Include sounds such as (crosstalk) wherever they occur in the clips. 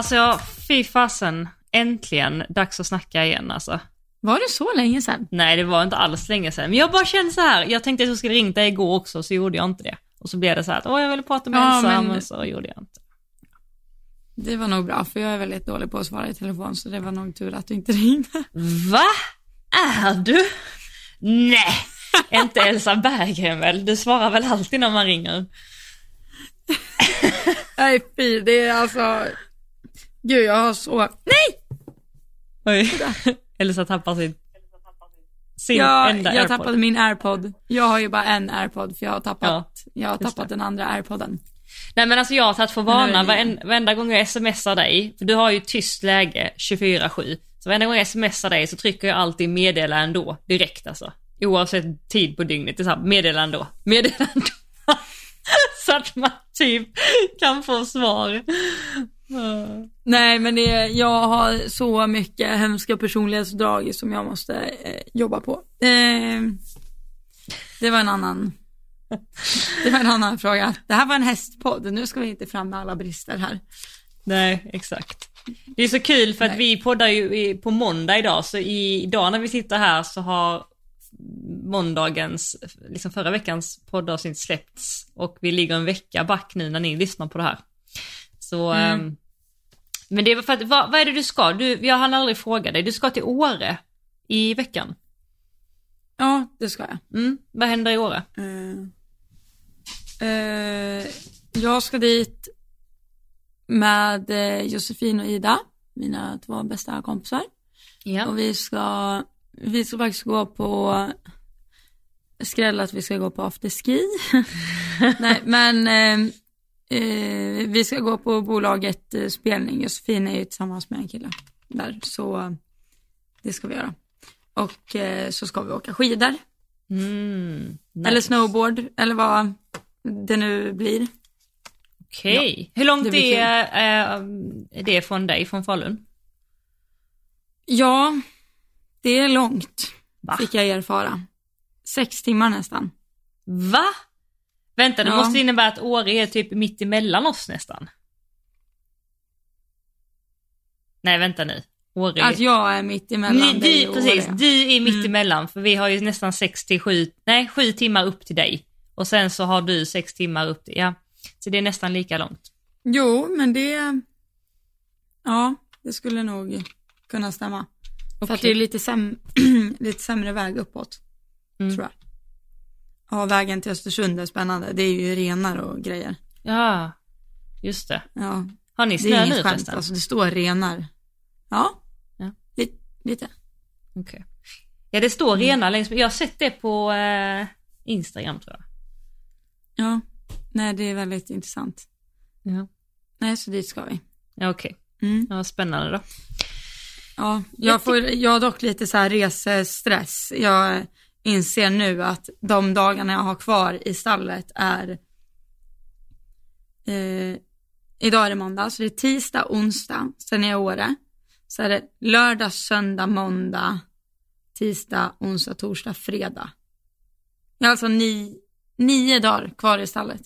Alltså, fy fasen. Äntligen dags att snacka igen alltså. Var det så länge sedan? Nej, det var inte alls länge sedan. Men jag bara kände så här. jag tänkte att jag skulle ringa dig igår också, så gjorde jag inte det. Och så blev det så här att, åh jag ville prata med Ja, Elsa, men- men så gjorde jag inte. Det var nog bra, för jag är väldigt dålig på att svara i telefon, så det var nog tur att du inte (laughs) ringde. Va? Är du? Nej, inte Elsa Berggren väl? Du svarar väl alltid när man ringer? Nej fy, det är alltså... Gud, jag har så... Nej! Oj. (laughs) Elsa tappar sin, sin Jag, enda jag airpod. tappade min airpod. Jag har ju bara en airpod, för jag har tappat, Ja, jag har tappat det. den andra airpodden. Nej men alltså jag har tagit för vana det varen- varenda gång jag smsar dig, för du har ju tyst läge 24-7. Så varenda gång jag smsar dig så trycker jag alltid meddela ändå, direkt alltså. Oavsett tid på dygnet, det är så här, meddela ändå, meddela ändå. (laughs) så att man typ kan få svar. Nej, men det, jag har så mycket hemska personlighetsdrag som jag måste eh, jobba på. Eh, det var en annan... Det var en annan fråga. Det här var en hästpodd, nu ska vi inte fram med alla brister här. Nej, exakt. Det är så kul för att Nej. vi poddar ju på måndag idag, så idag när vi sitter här så har måndagens, liksom förra veckans poddavsnitt släppts och vi ligger en vecka back nu när ni lyssnar på det här. Så, Mm. ehm, men det var för att, vad, vad är det du ska? Du, jag hann aldrig fråga dig, du ska till Åre i veckan. Ja, det ska jag. Mm, vad händer i Åre? Eh, eh, jag ska dit med eh, Josefin och Ida, mina två bästa kompisar. Ja. Och vi ska, vi ska faktiskt gå på, skräll att vi ska gå på afterski. (laughs) Nej, men eh, eh, vi ska gå på bolaget eh, spelning. Josefin är ju tillsammans med en kille där, så det ska vi göra. Och eh, så ska vi åka skidor, Mm, nice. eller snowboard, eller vad det nu blir. Okej. Hur långt det är, är det från dig, från Falun? Ja, det är långt, Va? fick jag erfara. Sex timmar nästan. Va? Vänta, det Ja. måste innebära att Åre är typ mitt emellan oss nästan. Nej, vänta nu. Åre... Att jag är mitt emellan Ni, dig och precis, Åre. du är mitt Mm. emellan för vi har ju nästan 6 till 7, nej 7 timmar upp till dig. Och sen så har du 6 timmar upp till, ja. Så det är nästan lika långt. Jo, men det... Ja, det skulle nog kunna stämma. För att det är lite, säm... (clears throat) lite sämre väg uppåt, Mm. tror jag. Ja, vägen till Östersund är spännande. Det är ju renar och grejer. Ja, just det. Ja, Har ni snö nu skämt. förresten? Alltså det står renar. Ja, Ja. Lite, lite. Okej. Ja, det står Mm. renar längs med, jag har sett det på eh, Instagram tror jag. Ja, nej det är väldigt intressant. Ja. Nej, så dit ska vi. Ja, okej. Mm. Ja, spännande då. Ja, jag, får, jag har dock lite så här resestress. Jag inser nu att de dagarna jag har kvar i stallet är eh, Idag är det måndag, så det är tisdag, onsdag, sen är jag i Åre. Så är det lördag, söndag, måndag, tisdag, onsdag, torsdag, fredag. Jag har alltså ni, nio dagar kvar i stallet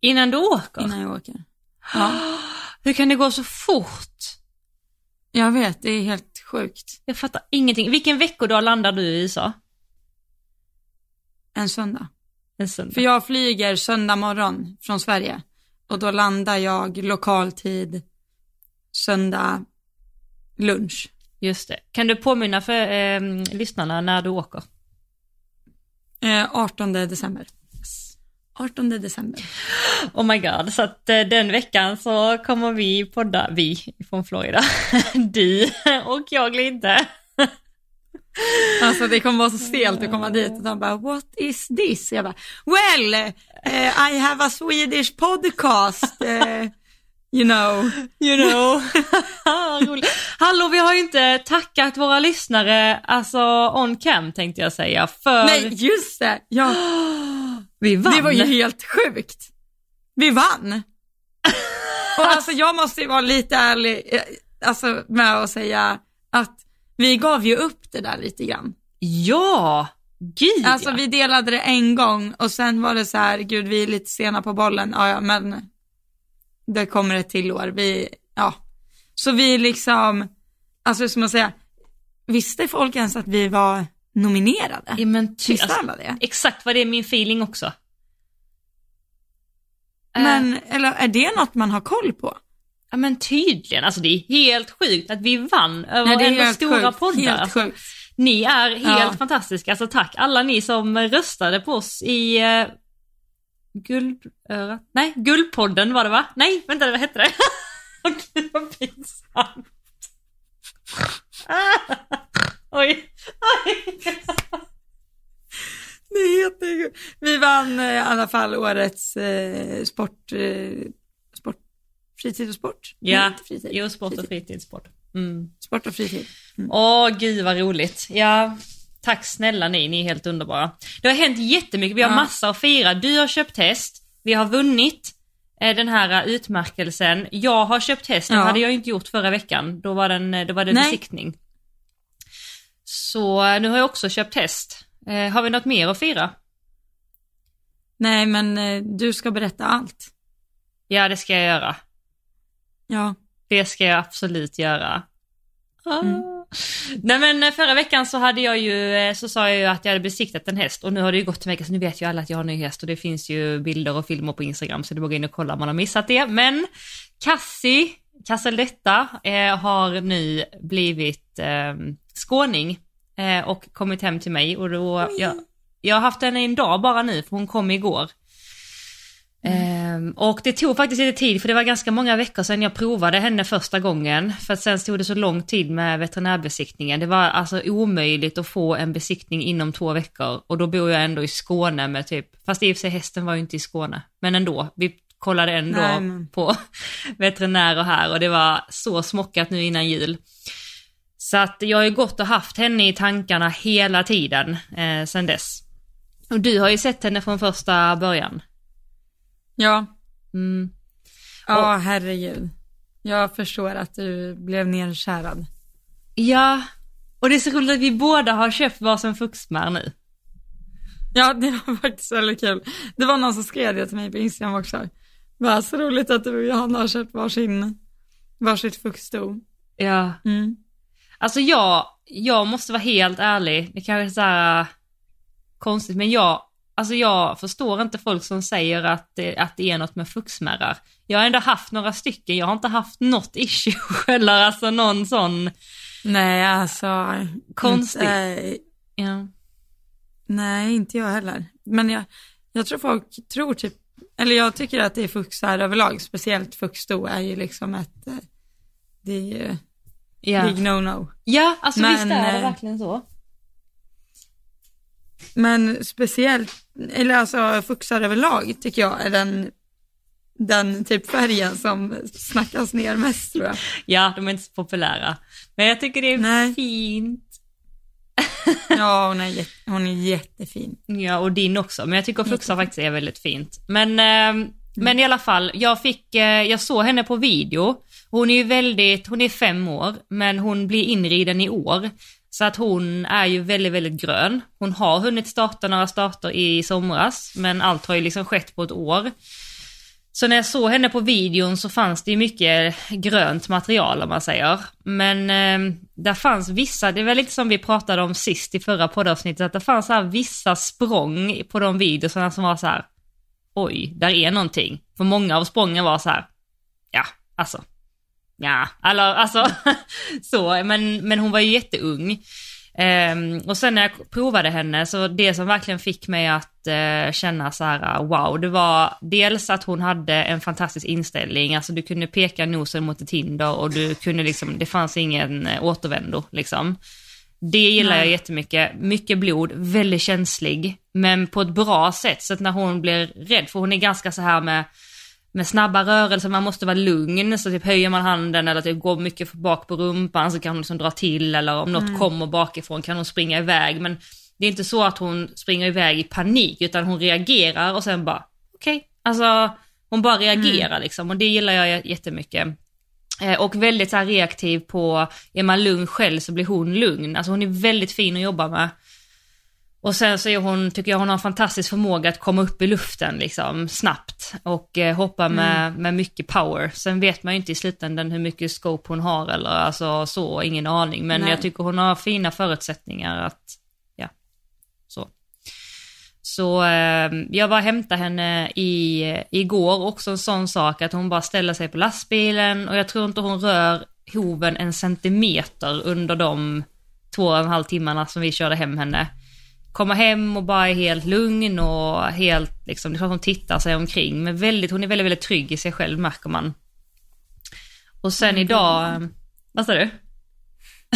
Innan du åker? innan jag åker. (gasps) Ja, Hur kan det gå så fort? jag vet, det är helt sjukt. Jag fattar ingenting. Vilken veckodag landar du i USA? En söndag. En söndag. För jag flyger söndag morgon från Sverige och då landar jag lokaltid söndag lunch. Just det. Kan du påminna för eh, lyssnarna när du åker? Eh, 18 december. 18 december. (gasps) Oh my god, så att eh, den veckan så kommer vi podda, vi från Florida. (laughs) du och jag inte. Alltså det kommer vara så stelt att komma dit och de bara what is this? Jag bara well eh, I have a Swedish podcast eh, you know. You know. (laughs) Hallå, vi har ju inte tackat våra lyssnare, alltså on cam tänkte jag säga, för Nej just det, ja, (gasps) vi vann. det var ju helt sjukt. Vi vann. Och alltså jag måste ju vara lite ärlig eh, alltså, med att säga att vi gav ju upp det där lite grann. Ja, gud Alltså vi delade det en gång och sen var det så här, gud vi är lite sena på bollen, ja, ja men det kommer ett till år, vi, ja. Så vi liksom, alltså som man säga, visste folk ens att vi var nominerade? Ja, men ty, Visste alltså, alla det? exakt vad det är min feeling också. Eh, Men, eller är det något man har koll på? Ja men tydligen, alltså det är helt sjukt att vi vann över Nej, ändå helt stora sjukt, poddar. helt Alltså, sjukt. Ni är helt Ja. fantastiska, alltså tack alla ni som röstade på oss i uh, Guldörat, nej Guldpodden var det va? Nej, vänta vad hette det? (laughs) Åh gud vad pinsamt. Ah, oj, oj. Det är jättekul. Vi vann eh, i alla fall årets eh, sport, eh, sport, fritid och sport. Ja, fritid. jo sport och Fritid. fritidssport. Mm. Sport och fritid. Åh gud vad roligt. Ja, tack snälla ni, ni är helt underbara. Det har hänt jättemycket, vi har Ja. massa att fira. Du har köpt häst, vi har vunnit eh, den här eh, utmärkelsen. Jag har köpt häst, det Ja. hade jag inte gjort förra veckan. Då var, den, eh, då var det Nej. besiktning. Så nu har jag också köpt häst. Eh, har vi något mer att fira? Nej, men eh, du ska berätta allt. Ja, det ska jag göra. Ja. Det ska jag absolut göra. Ah. Mm. Nej men eh, förra veckan så hade jag ju, eh, så sa jag ju att jag hade besiktat en häst och nu har det ju gått en vecka så nu vet ju alla att jag har en ny häst och det finns ju bilder och filmer på Instagram så det är bara gå in och kolla om man har missat det. Men Cassie, Casseldetta, eh, har nu blivit eh, skåning eh, och kommit hem till mig och då, jag, jag har haft henne en dag bara nu för hon kom igår. Ehm, och det tog faktiskt lite tid för det var ganska många veckor sedan jag provade henne första gången. För att sen stod det så lång tid med veterinärbesiktningen. Det var alltså omöjligt att få en besiktning inom två veckor. Och då bor jag ändå i Skåne med typ, fast i och för sig hästen var ju inte i Skåne. Men ändå, vi kollade ändå Nej, men- på (laughs) veterinärer här och det var så smockat nu innan jul. Så att jag har ju gått och haft henne i tankarna hela tiden eh, sedan dess. Och du har ju sett henne från första början. Ja. Mm. Ja, herregud. Jag förstår att du blev nerkärad. Ja, och det är så roligt att vi båda har köpt varsin fuxmär nu. Ja, det var faktiskt väldigt kul. Det var någon som skrev det till mig på Instagram också. Vad så roligt att du och Johanna har köpt varsin, varsitt fuxsto. Ja. Mm. Alltså jag, jag måste vara helt ärlig, det kanske är så här konstigt, men jag, alltså jag förstår inte folk som säger att det, att det är något med fuxmärrar. Jag har ändå haft några stycken, jag har inte haft något issue (laughs) eller alltså någon sån, Nej, alltså. Konstigt. Inte, ja. nej, inte jag heller. Men jag, jag tror folk tror typ, eller jag tycker att det är fuxar överlag, speciellt fuxsto är ju liksom ett, eh, det är ju Ja, big no-no. ja alltså Men, visst är det eh, verkligen så. Men speciellt, eller alltså fuxar överlag tycker jag är den, den typ färgen som snackas ner mest tror jag. Ja, de är inte så populära. Men jag tycker det är Nej. fint. (laughs) Ja, (laughs) hon är, jätte, hon är jättefin. Ja, och din också. Men jag tycker Fluxa faktiskt är väldigt fint. Men, eh, men i alla fall, jag fick, eh, jag såg henne på video. Hon är ju väldigt, hon är fem år, men hon blir inriden i år. Så att hon är ju väldigt, väldigt grön. Hon har hunnit starta några starter i somras, men allt har ju liksom skett på ett år. Så när jag såg henne på videon så fanns det ju mycket grönt material om man säger. Men eh, där fanns vissa, det är väl lite som vi pratade om sist i förra poddavsnittet, att det fanns här vissa språng på de videorna som var så här, oj, där är någonting. För många av sprången var så här, ja, alltså, ja, eller alltså, (laughs) så, men, men hon var ju jätteung. Ehm, och sen när jag provade henne, så det som verkligen fick mig att eh, känna så här, wow, det var dels att hon hade en fantastisk inställning, alltså du kunde peka nosen mot ett hinder och du kunde liksom, det fanns ingen eh, återvändo liksom. Det gillar jag jättemycket. Mycket blod, väldigt känslig, men på ett bra sätt. Så att när hon blir rädd, för hon är ganska så här med, med snabba rörelser, man måste vara lugn. Så typ höjer man handen eller typ går mycket bak på rumpan så kan hon liksom dra till eller om något kommer bakifrån kan hon springa iväg. Men det är inte så att hon springer iväg i panik utan hon reagerar och sen bara okej, alltså hon bara reagerar liksom och det gillar jag jättemycket. Eh, Och väldigt så reaktiv på, är man lugn själv så blir hon lugn. Alltså hon är väldigt fin att jobba med. Och sen så är hon, tycker jag hon har en fantastisk förmåga att komma upp i luften liksom snabbt och eh, hoppa med, med mycket power. Sen vet man ju inte i slutändan hur mycket scope hon har eller alltså så, ingen aning. Men Nej. jag tycker hon har fina förutsättningar att, ja, så. Så eh, jag var hämtade henne i, igår, också en sån sak att hon bara ställer sig på lastbilen och jag tror inte hon rör hoven en centimeter under de två och en halv timmarna som vi körde hem henne. Komma hem och bara är helt lugn och helt liksom, det är klart hon tittar sig omkring men väldigt, hon är väldigt, väldigt trygg i sig själv märker man. Och sen idag, eh, vad sa du?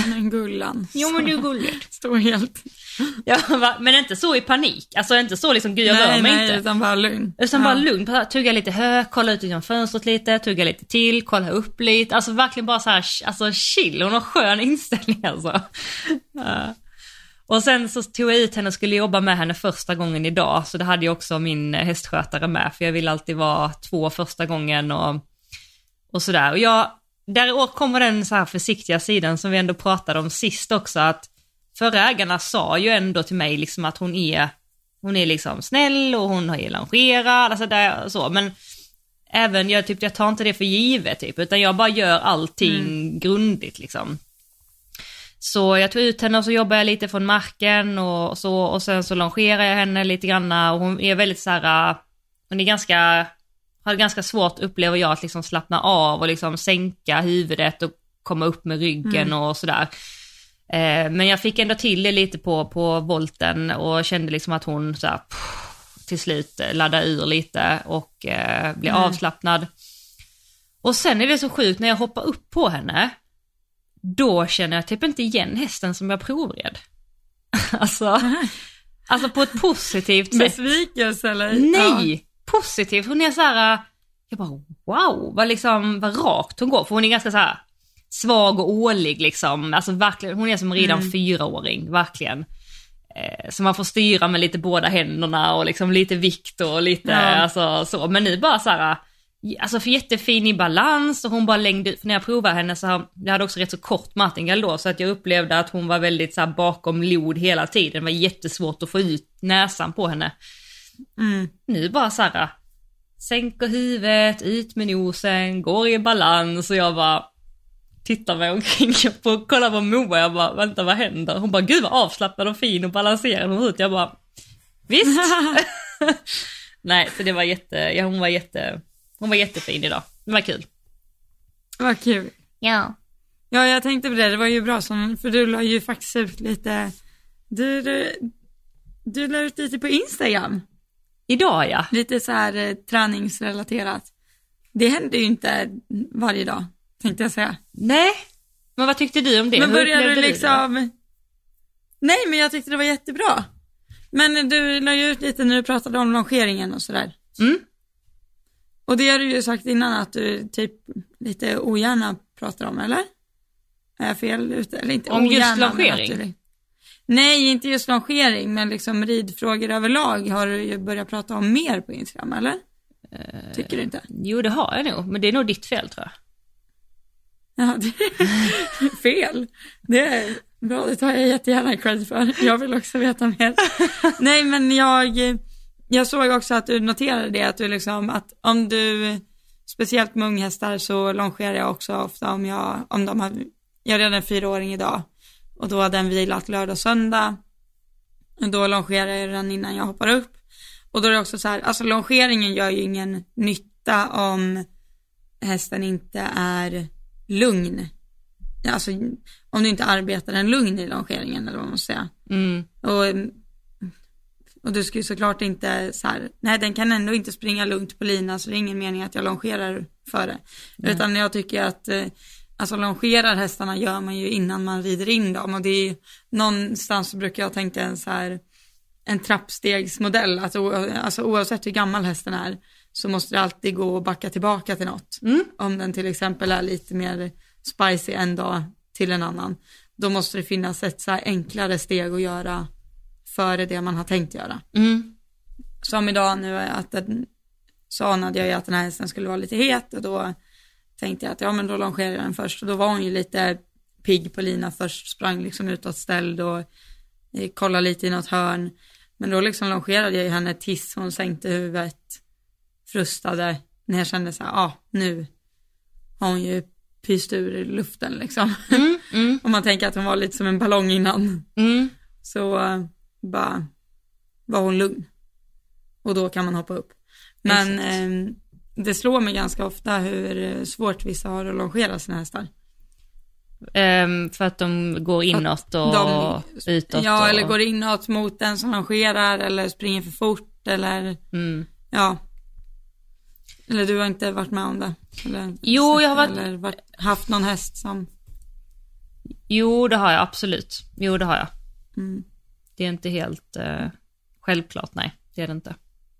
Men Gullan. Jo men du är gulligt. (laughs) Står helt... Ja, va? men inte så i panik, alltså inte så liksom, gud jag rör nej, mig nej, inte. utan bara lugn. Utan Ja. bara bara tugga lite hö, kolla ut genom fönstret lite, tugga lite till, kolla upp lite. Alltså verkligen bara så här, alltså chill, hon har skön inställning alltså. Ja. Och sen så tog jag ut henne och skulle jobba med henne första gången idag, så det hade jag också min hästskötare med, för jag vill alltid vara två första gången och, och sådär. Och jag, där kommer den så här försiktiga sidan som vi ändå pratade om sist också, att förra ägarna sa ju ändå till mig liksom att hon är, hon är liksom snäll och hon är longerad, alltså där, så, men även, jag typ, jag tar inte det för givet typ, utan jag bara gör allting grundligt liksom. Så jag tog ut henne och så jobbade jag lite från marken och så, och sen så longerar jag henne lite granna och hon är väldigt så här, äh, hon är ganska, har ganska svårt upplever jag att liksom slappna av och liksom sänka huvudet och komma upp med ryggen och sådär. Eh, men jag fick ändå till det lite på, på volten och kände liksom att hon så här, pff, till slut laddade ur lite och eh, blev avslappnad. Och sen är det så sjukt när jag hoppar upp på henne, då känner jag typ inte igen hästen som jag provred. (laughs) alltså, alltså på ett positivt sätt. Besvikelse eller? Nej, positivt. Hon är så här, jag bara wow, vad liksom, vad rakt hon går. För hon är ganska så här svag och ålig liksom. Alltså verkligen, hon är som att rida en fyraåring, verkligen. Eh, så man får styra med lite båda händerna och liksom lite vikt och lite, Ja. alltså så. Men nu bara så här, alltså för jättefin i balans och hon bara längde ut, för när jag provade henne så har, jag hade också rätt så kort martingall då, så att jag upplevde att hon var väldigt så här bakom lod hela tiden. Det var jättesvårt att få ut näsan på henne. Mm. Nu bara så här, sänker huvudet, ut med nosen, går i balans och jag bara tittar mig omkring på, kollar på Moa, jag bara vänta vad händer? Hon bara gud vad avslappnad och fin och balanserad hon ut. Jag bara visst. (laughs) (laughs) Nej, så det var jätte, ja, hon var jätte, hon var jättefin idag. Det var kul. Vad kul. Ja. Ja, jag tänkte på det, det var ju bra som, för du la ju faktiskt ut lite, du, du, du la ut lite på Instagram, Idag ja. lite så här eh, träningsrelaterat. Det händer ju inte varje dag, tänkte jag säga. Nej. Men vad tyckte du om det? Men Hur började upplevde du det? liksom, nej men jag tyckte det var jättebra. Men du la ju ut lite när du pratade om longeringen och sådär. Mm. Och det har du ju sagt innan att du typ lite ogärna pratar om, eller? Är jag fel ute? Eller inte Om just ogärna, att longering? Nej, inte just longering, men liksom ridfrågor överlag har du ju börjat prata om mer på Instagram, eller? Eh. Tycker du inte? Jo det har jag nog, men det är nog ditt fel tror jag. Ja, det är (laughs) fel. Det är bra, det tar jag jättegärna cred för. Jag vill också veta mer. (laughs) Nej, men jag, jag såg också att du noterade det, att du liksom, att om du, speciellt med unghästar så longerar jag också ofta om jag, om de har, jag är redan en fyraåring idag och då har den vilat lördag och söndag. Och då longerar jag den innan jag hoppar upp. Och då är det också så här, alltså longeringen gör ju ingen nytta om hästen inte är lugn. Alltså om du inte arbetar en lugn i longeringen eller vad man ska säga. Mm. Och, och du ska ju såklart inte så här, nej den kan ändå inte springa lugnt på lina så det är ingen mening att jag longerar för det. Utan jag tycker att, eh, alltså longerar hästarna gör man ju innan man rider in dem och det är någonstans så brukar jag tänka en så här, en trappstegsmodell, alltså, alltså oavsett hur gammal hästen är så måste det alltid gå att backa tillbaka till något. Mm. Om den till exempel är lite mer spicy en dag till en annan, då måste det finnas ett så här enklare steg att göra före det man har tänkt göra. Mm. Som idag nu är att den, så anade jag ju att den här hästen skulle vara lite het och då tänkte jag att ja men då longerar jag den först och då var hon ju lite pigg på lina först, sprang liksom utåtställd och eh, kolla lite i något hörn. Men då liksom longerade jag ju henne tills hon sänkte huvudet, frustade, när jag kände så här, ja ah, nu har hon ju pyst ur luften liksom. Mm, mm, (laughs) Om man tänker att hon var lite som en ballong innan. mm. Så uh, bara var hon lugn. Och då kan man hoppa upp. Men eh, det slår mig ganska ofta hur eh, svårt vissa har att longera sina hästar. Ehm, för att de går inåt och De- utåt. Ja, och, eller går inåt mot den som longerar eller springer för fort eller Mm. ja. Eller du har inte varit med om det? Eller, Jo, jag har varit- Eller varit, haft någon häst som, Jo, det har jag absolut. Jo, det har jag. mm, Det är inte helt eh, självklart, nej. Det är det inte.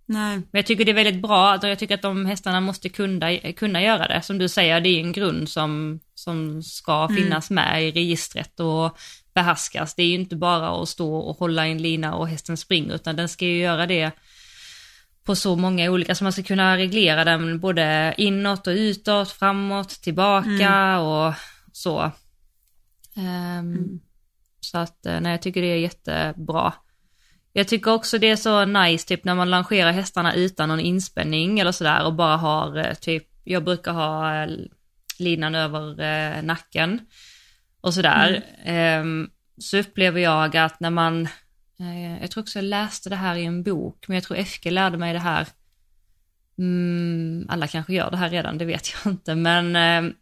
nej, Men jag tycker det är väldigt bra, jag tycker att de hästarna måste kunna, kunna göra det. Som du säger, det är en grund som, som ska finnas med i registret och behärskas. Det är ju inte bara att stå och hålla i en lina och hästen springer, utan den ska ju göra det på så många olika, så man ska kunna reglera den både inåt och utåt, framåt, tillbaka och så. Ehm, Så att, eh, nej, jag tycker det är jättebra. Jag tycker också det är så nice typ när man langerar hästarna utan någon inspänning eller sådär och bara har eh, typ, jag brukar ha eh, linan över eh, nacken och sådär. Ehm, så upplever jag att när man, eh, jag tror också jag läste det här i en bok, men jag tror Efke lärde mig det här. Mm, alla kanske gör det här redan, det vet jag inte, men eh,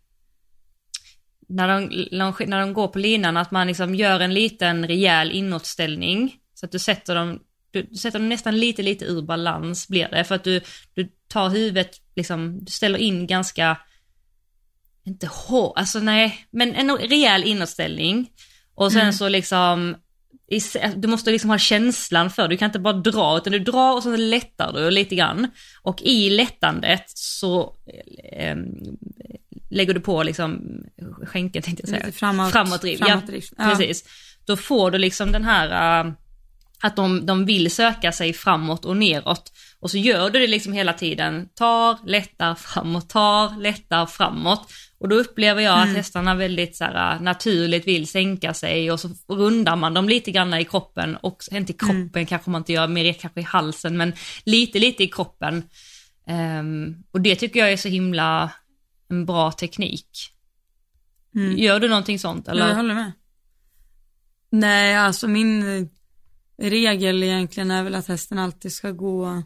när de, när de går på linan, att man liksom gör en liten rejäl inåtställning. Så att du sätter dem, du, du sätter dem nästan lite, lite ur balans blir det. För att du, du tar huvudet, liksom, du ställer in ganska, inte hårt, alltså nej, men en rejäl inåtställning. Och sen så liksom, i, du måste liksom ha känslan för, du kan inte bara dra, utan du drar och så lättar du lite grann. Och i lättandet så eh, lägger du på liksom skänken tänkte jag säga. lite framåt, Framåtdriv, framåtdrift. ja, precis. Då får du liksom den här, äh, att de, de vill söka sig framåt och neråt. Och så gör du det liksom hela tiden, tar, lättar, framåt, tar, lättar, framåt. Och då upplever jag att hästarna väldigt så här, äh, naturligt vill sänka sig och så rundar man dem lite grann i kroppen och inte i kroppen kanske man inte gör, mer kanske i halsen men lite lite i kroppen. Ehm, och det tycker jag är så himla en bra teknik. Mm. Gör du någonting sånt eller? Ja, jag håller med. Nej, alltså min eh, regel egentligen är väl att hästen alltid ska gå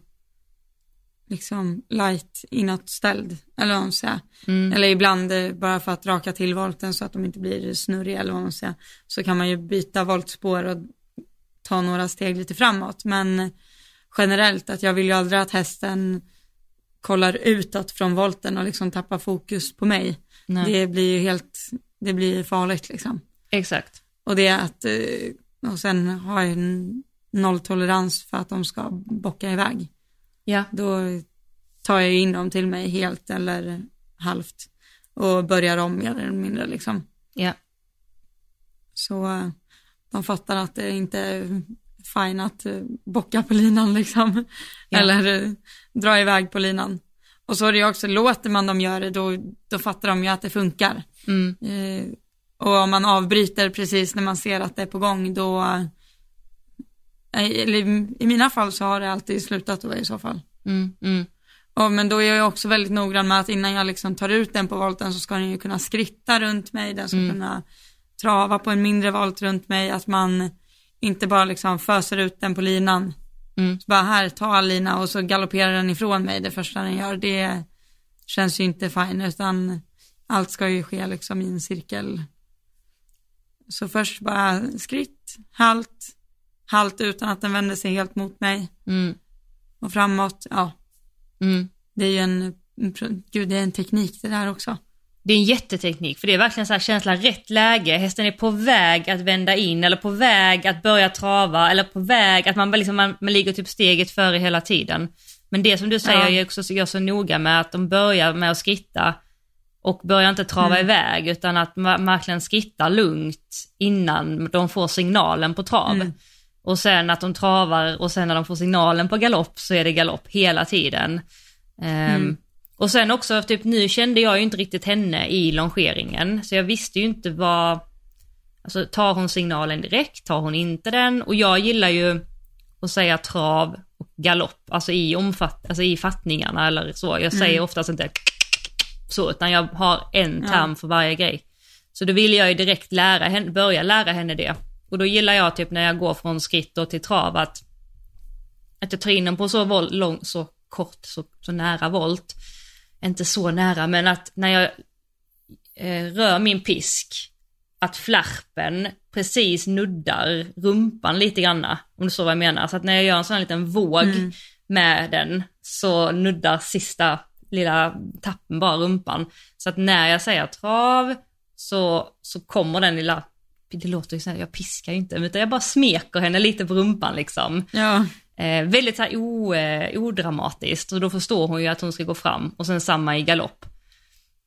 liksom light inåtställd, eller vad man säger. Mm. Eller ibland eh, bara för att raka till volten så att de inte blir snurriga eller vad man säger. Så kan man ju byta voltspår och ta några steg lite framåt. Men generellt att jag vill ju aldrig att hästen kollar utåt från volten och liksom tappar fokus på mig. Nej. Det blir ju helt, det blir farligt liksom. Exakt. Och det är att, eh, och sen har jag en nolltolerans för att de ska bocka iväg. Ja. Då tar jag in dem till mig helt eller halvt och börjar om mer eller mindre liksom. Ja. Så eh, de fattar att det inte fine att eh, bocka på linan liksom. Ja. Eller eh, dra iväg på linan. Och så är det ju också, låter man dem göra det då, då fattar de ju att det funkar. Mm. Eh, och om man avbryter precis när man ser att det är på gång då, eh, eller i- mina fall så har det alltid slutat då i så fall. Mm. Mm. Och, men då är jag också väldigt noggrann med att innan jag liksom tar ut den på volten så ska den ju kunna skritta runt mig, den ska Mm. kunna trava på en mindre volt runt mig, att man inte bara liksom föser ut den på linan. Mm. Så bara här, ta lina och så galopperar den ifrån mig det första den gör. Det känns ju inte fine utan allt ska ju ske liksom i en cirkel. Så först bara skritt, halt, halt utan att den vänder sig helt mot mig Mm. och framåt, ja. Mm. Det är ju en, gud det är en teknik det där också. Det är en jätteteknik, för det är verkligen så här känsla, rätt läge, hästen är på väg att vända in eller på väg att börja trava eller på väg att man, liksom, man, man ligger typ steget före hela tiden. Men det som du säger Ja. är också så, jag är så noga med att de börjar med att skritta och börjar inte trava iväg utan att man verkligen skrittar lugnt innan de får signalen på trav. Mm. Och sen att de travar och sen när de får signalen på galopp så är det galopp hela tiden. Ehm, Och sen också, typ nu kände jag ju inte riktigt henne i longeringen, så jag visste ju inte vad, Alltså tar hon signalen direkt, tar hon inte den? Och jag gillar ju att säga trav och galopp, alltså i, omfatt, alltså i fattningarna eller så. Jag säger Mm. oftast inte så, utan jag har en Ja. term för varje grej. Så då vill jag ju direkt lära henne, börja lära henne det. Och då gillar jag typ när jag går från skritt till trav att, att jag tar in den på så vol- lång, så kort, så, så nära volt. Inte så nära, men att när jag eh, rör min pisk, att flärpen precis nuddar rumpan lite granna, om du så vad jag menar. Så att när jag gör en sån här liten våg Mm. med den så nuddar sista lilla tappen bara rumpan. Så att när jag säger trav så, så kommer den lilla, det låter ju så här, jag piskar ju inte, utan jag bara smeker henne lite på rumpan liksom. Ja, Eh, väldigt så här o, eh, odramatiskt och då förstår hon ju att hon ska gå fram och sen samma i galopp.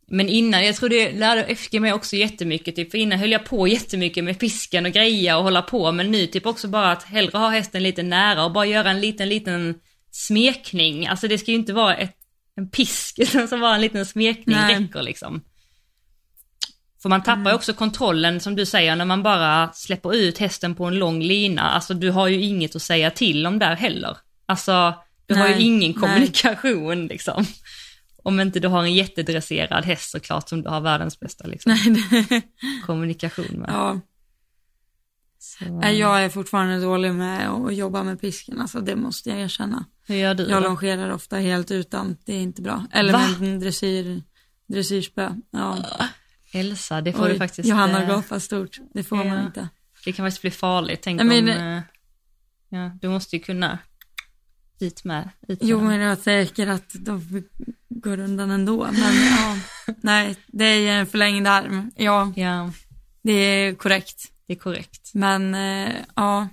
Men innan, jag tror det lärde FG mig också jättemycket, typ, för innan höll jag på jättemycket med pisken och greja och hålla på, men nu typ också bara att hellre ha hästen lite nära och bara göra en liten, liten smekning. Alltså det ska ju inte vara ett, en pisk, (laughs) utan så bara en liten smekning Nej. räcker liksom. För man tappar ju också kontrollen som du säger när man bara släpper ut hästen på en lång lina. Alltså du har ju inget att säga till om där heller. Alltså du har ju Nej, ingen nej. kommunikation liksom. Om inte du har en jättedresserad häst såklart som du har världens bästa liksom, nej, kommunikation med. ja. Så, Nej, Jag är fortfarande dålig med att jobba med pisken, alltså det måste jag erkänna. hur gör du Jag då? longerar ofta helt utan, det är inte bra. Eller Va? med dressyr, dressyrspö. Ja. Elsa, det får du Oj, faktiskt... Johanna eh, gapar stort, det får man ja. inte. Det kan faktiskt bli farligt. Tänk Jag om... eh, ja, du måste ju kunna ut med. Jo, med. men jag tänker att de går undan ändå. Men (laughs) ja, nej, det är en förlängd arm. Ja, Ja, det är korrekt. det är korrekt. Men eh, ja,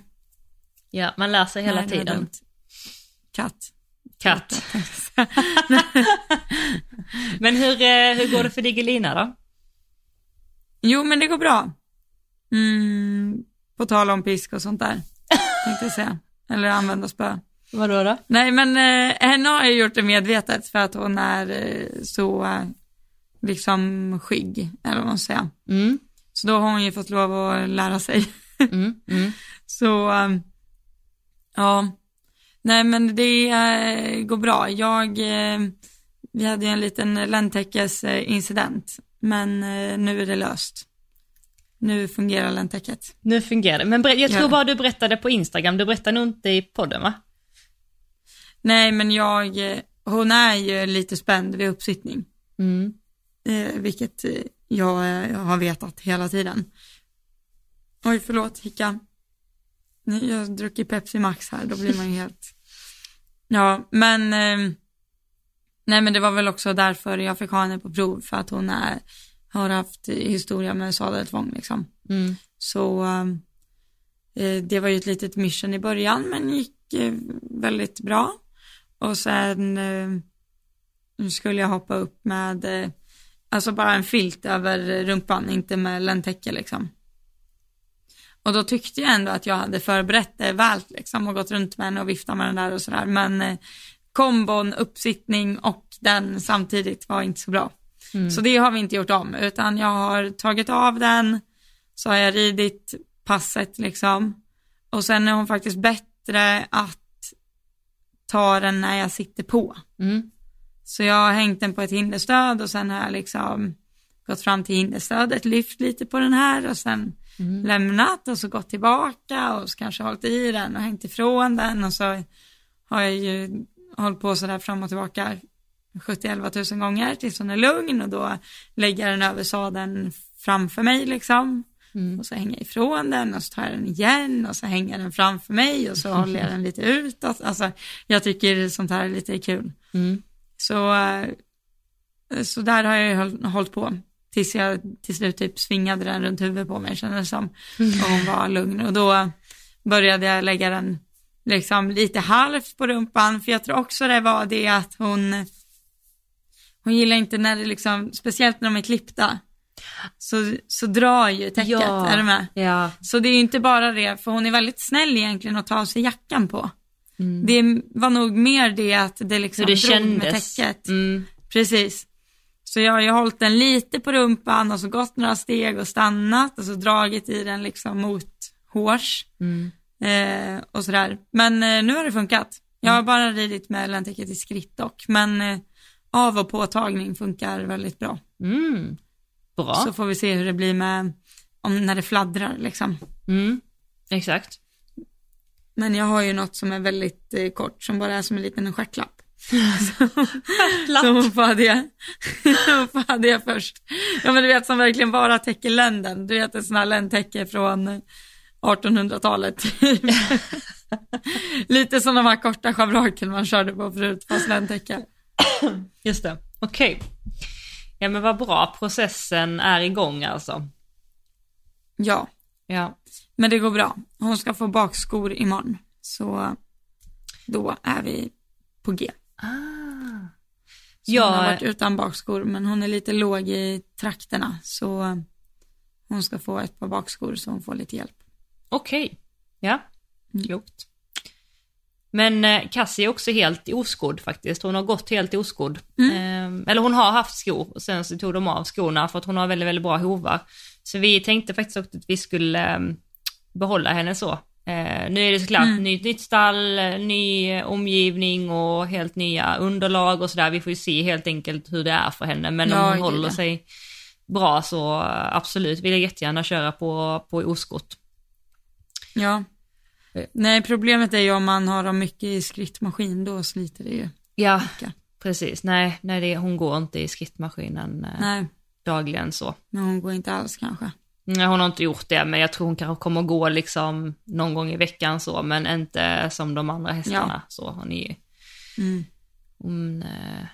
Ja, man lär sig hela nej, tiden. Katt. Katt. (laughs) Men hur, hur går det för Digelina då? Jo, men det går bra. Mm, på tal om pisk och sånt där, tänkte jag säga. Eller använda spö. Vadå då? Nej, men eh, henne har jag gjort det medvetet för att hon är eh, så eh, liksom skygg, eller vad man ska säga. Mm, Så då har hon ju fått lov att lära sig. mm, mm. (laughs) Så, eh, ja. Nej, men det eh, går bra. Jag, eh, vi hade ju en liten läntäckes eh, incident, men eh, nu är det löst. Nu fungerar läntäcket. Nu fungerar det. Men jag tror Ja. bara du berättade på Instagram, du berättade nog inte i podden va? Nej, men jag, eh, hon är ju lite spänd vid uppsittning, Mm. eh, vilket eh, jag, eh, har vetat hela tiden. Oj, förlåt, hicka. Jag har druckit Pepsi Max här, då blir man ju helt... Ja, men... Eh, nej, men det var väl också därför jag fick ha henne på prov, för att hon är, har haft historia med sadeltvång liksom. Mm. Så eh, det var ju ett litet mission i början men gick eh, väldigt bra. Och sen eh, skulle jag hoppa upp med, eh, alltså bara en filt över rumpan, inte med läntäcke liksom. Och då tyckte jag ändå att jag hade förberett det väl liksom och gått runt med henne och viftat med den där och sådär. Men eh, kombon, uppsittning och den samtidigt var inte så bra. Mm. Så det har vi inte gjort om, utan jag har tagit av den, så har jag ridit passet liksom. Och sen är hon faktiskt bättre att ta den när jag sitter på. Mm. Så jag har hängt den på ett hinderstöd och sen har jag liksom gått fram till hinderstödet, lyft lite på den här och sen Mm. lämnat och så gått tillbaka och så kanske hållit i den och hängt ifrån den och så har jag ju hållit på sådär fram och tillbaka 70-11 000 gånger tills hon är lugn och då lägger jag den över sadeln framför mig liksom. Mm. Och så hänger jag ifrån den och så tar jag den igen och så hänger jag den framför mig och så håller jag den lite utåt. Alltså jag tycker sånt här är lite kul. Mm. Så, eh, så där har jag hållit på. Tills jag till slut typ svingade den runt huvudet på mig kändes det som. Och hon var lugn. Och då började jag lägga den liksom lite halvt på rumpan. För jag tror också det var det att hon, hon gillar inte när det liksom, speciellt när de är klippta. Så, så drar ju täcket, Ja. är du med? Ja. Så det är ju inte bara det, för hon är väldigt snäll egentligen att ta av sig jackan på. Mm. Det var nog mer det att det liksom Hur det drog med kändes. täcket. Mm. Precis. Så jag har ju hållit den lite på rumpan och så gått några steg och stannat och så dragit i den liksom mot hårs. Mm. Eh, och sådär. Men eh, nu har det funkat. Jag har bara ridit med läntäcket i skritt dock, men eh, av och påtagning funkar väldigt bra. Mm. Bra. Så får vi se hur det blir med, om när det fladdrar liksom. Mm. Exakt. Men jag har ju något som är väldigt eh, kort, som bara är som en liten stjärtlapp. Så (laughs) hon får ha det. hon får ha det först. Ja men du vet som verkligen bara täcker länden. Du vet ett sånt här ländtäcke från 1800-talet. (laughs) Lite som de här korta schabraken man körde på förut, fast ländtäcke. Just det, okej. Ja men vad bra, processen är igång alltså. Ja, Ja. men det går bra. Hon ska få bakskor imorgon. Så då är vi på G. Ah. Så hon har Ja, varit utan bakskor, men hon är lite låg i trakterna. Så hon ska få ett par bakskor så hon får lite hjälp. Okej. Ja, Mm. klokt. Men eh, Cassie är också helt oskodd faktiskt. Hon har gått helt oskodd. Mm. Eh, eller hon har haft skor och sen så tog de av skorna för att hon har väldigt, väldigt bra hovar. Så vi tänkte faktiskt också att vi skulle eh, behålla henne så. Eh, nu är det såklart Mm. nytt, nytt stall, ny omgivning och helt nya underlag och sådär. Vi får ju se helt enkelt hur det är för henne. Men Ja, om hon gud, håller ja. sig bra så eh, absolut vill jag jättegärna köra på, på oskott. Ja. Eh. Nej, problemet är ju om man har dem mycket i skrittmaskin, då sliter det ju Ja, mycket. precis. Nej, nej det, hon går inte i skrittmaskinen eh, Nej, dagligen så. men hon går inte alls kanske. Nej, hon har inte gjort det, men jag tror hon kanske kommer gå liksom någon gång i veckan så, men inte som de andra hästarna. Så hon är ju, Mm. hon, eh,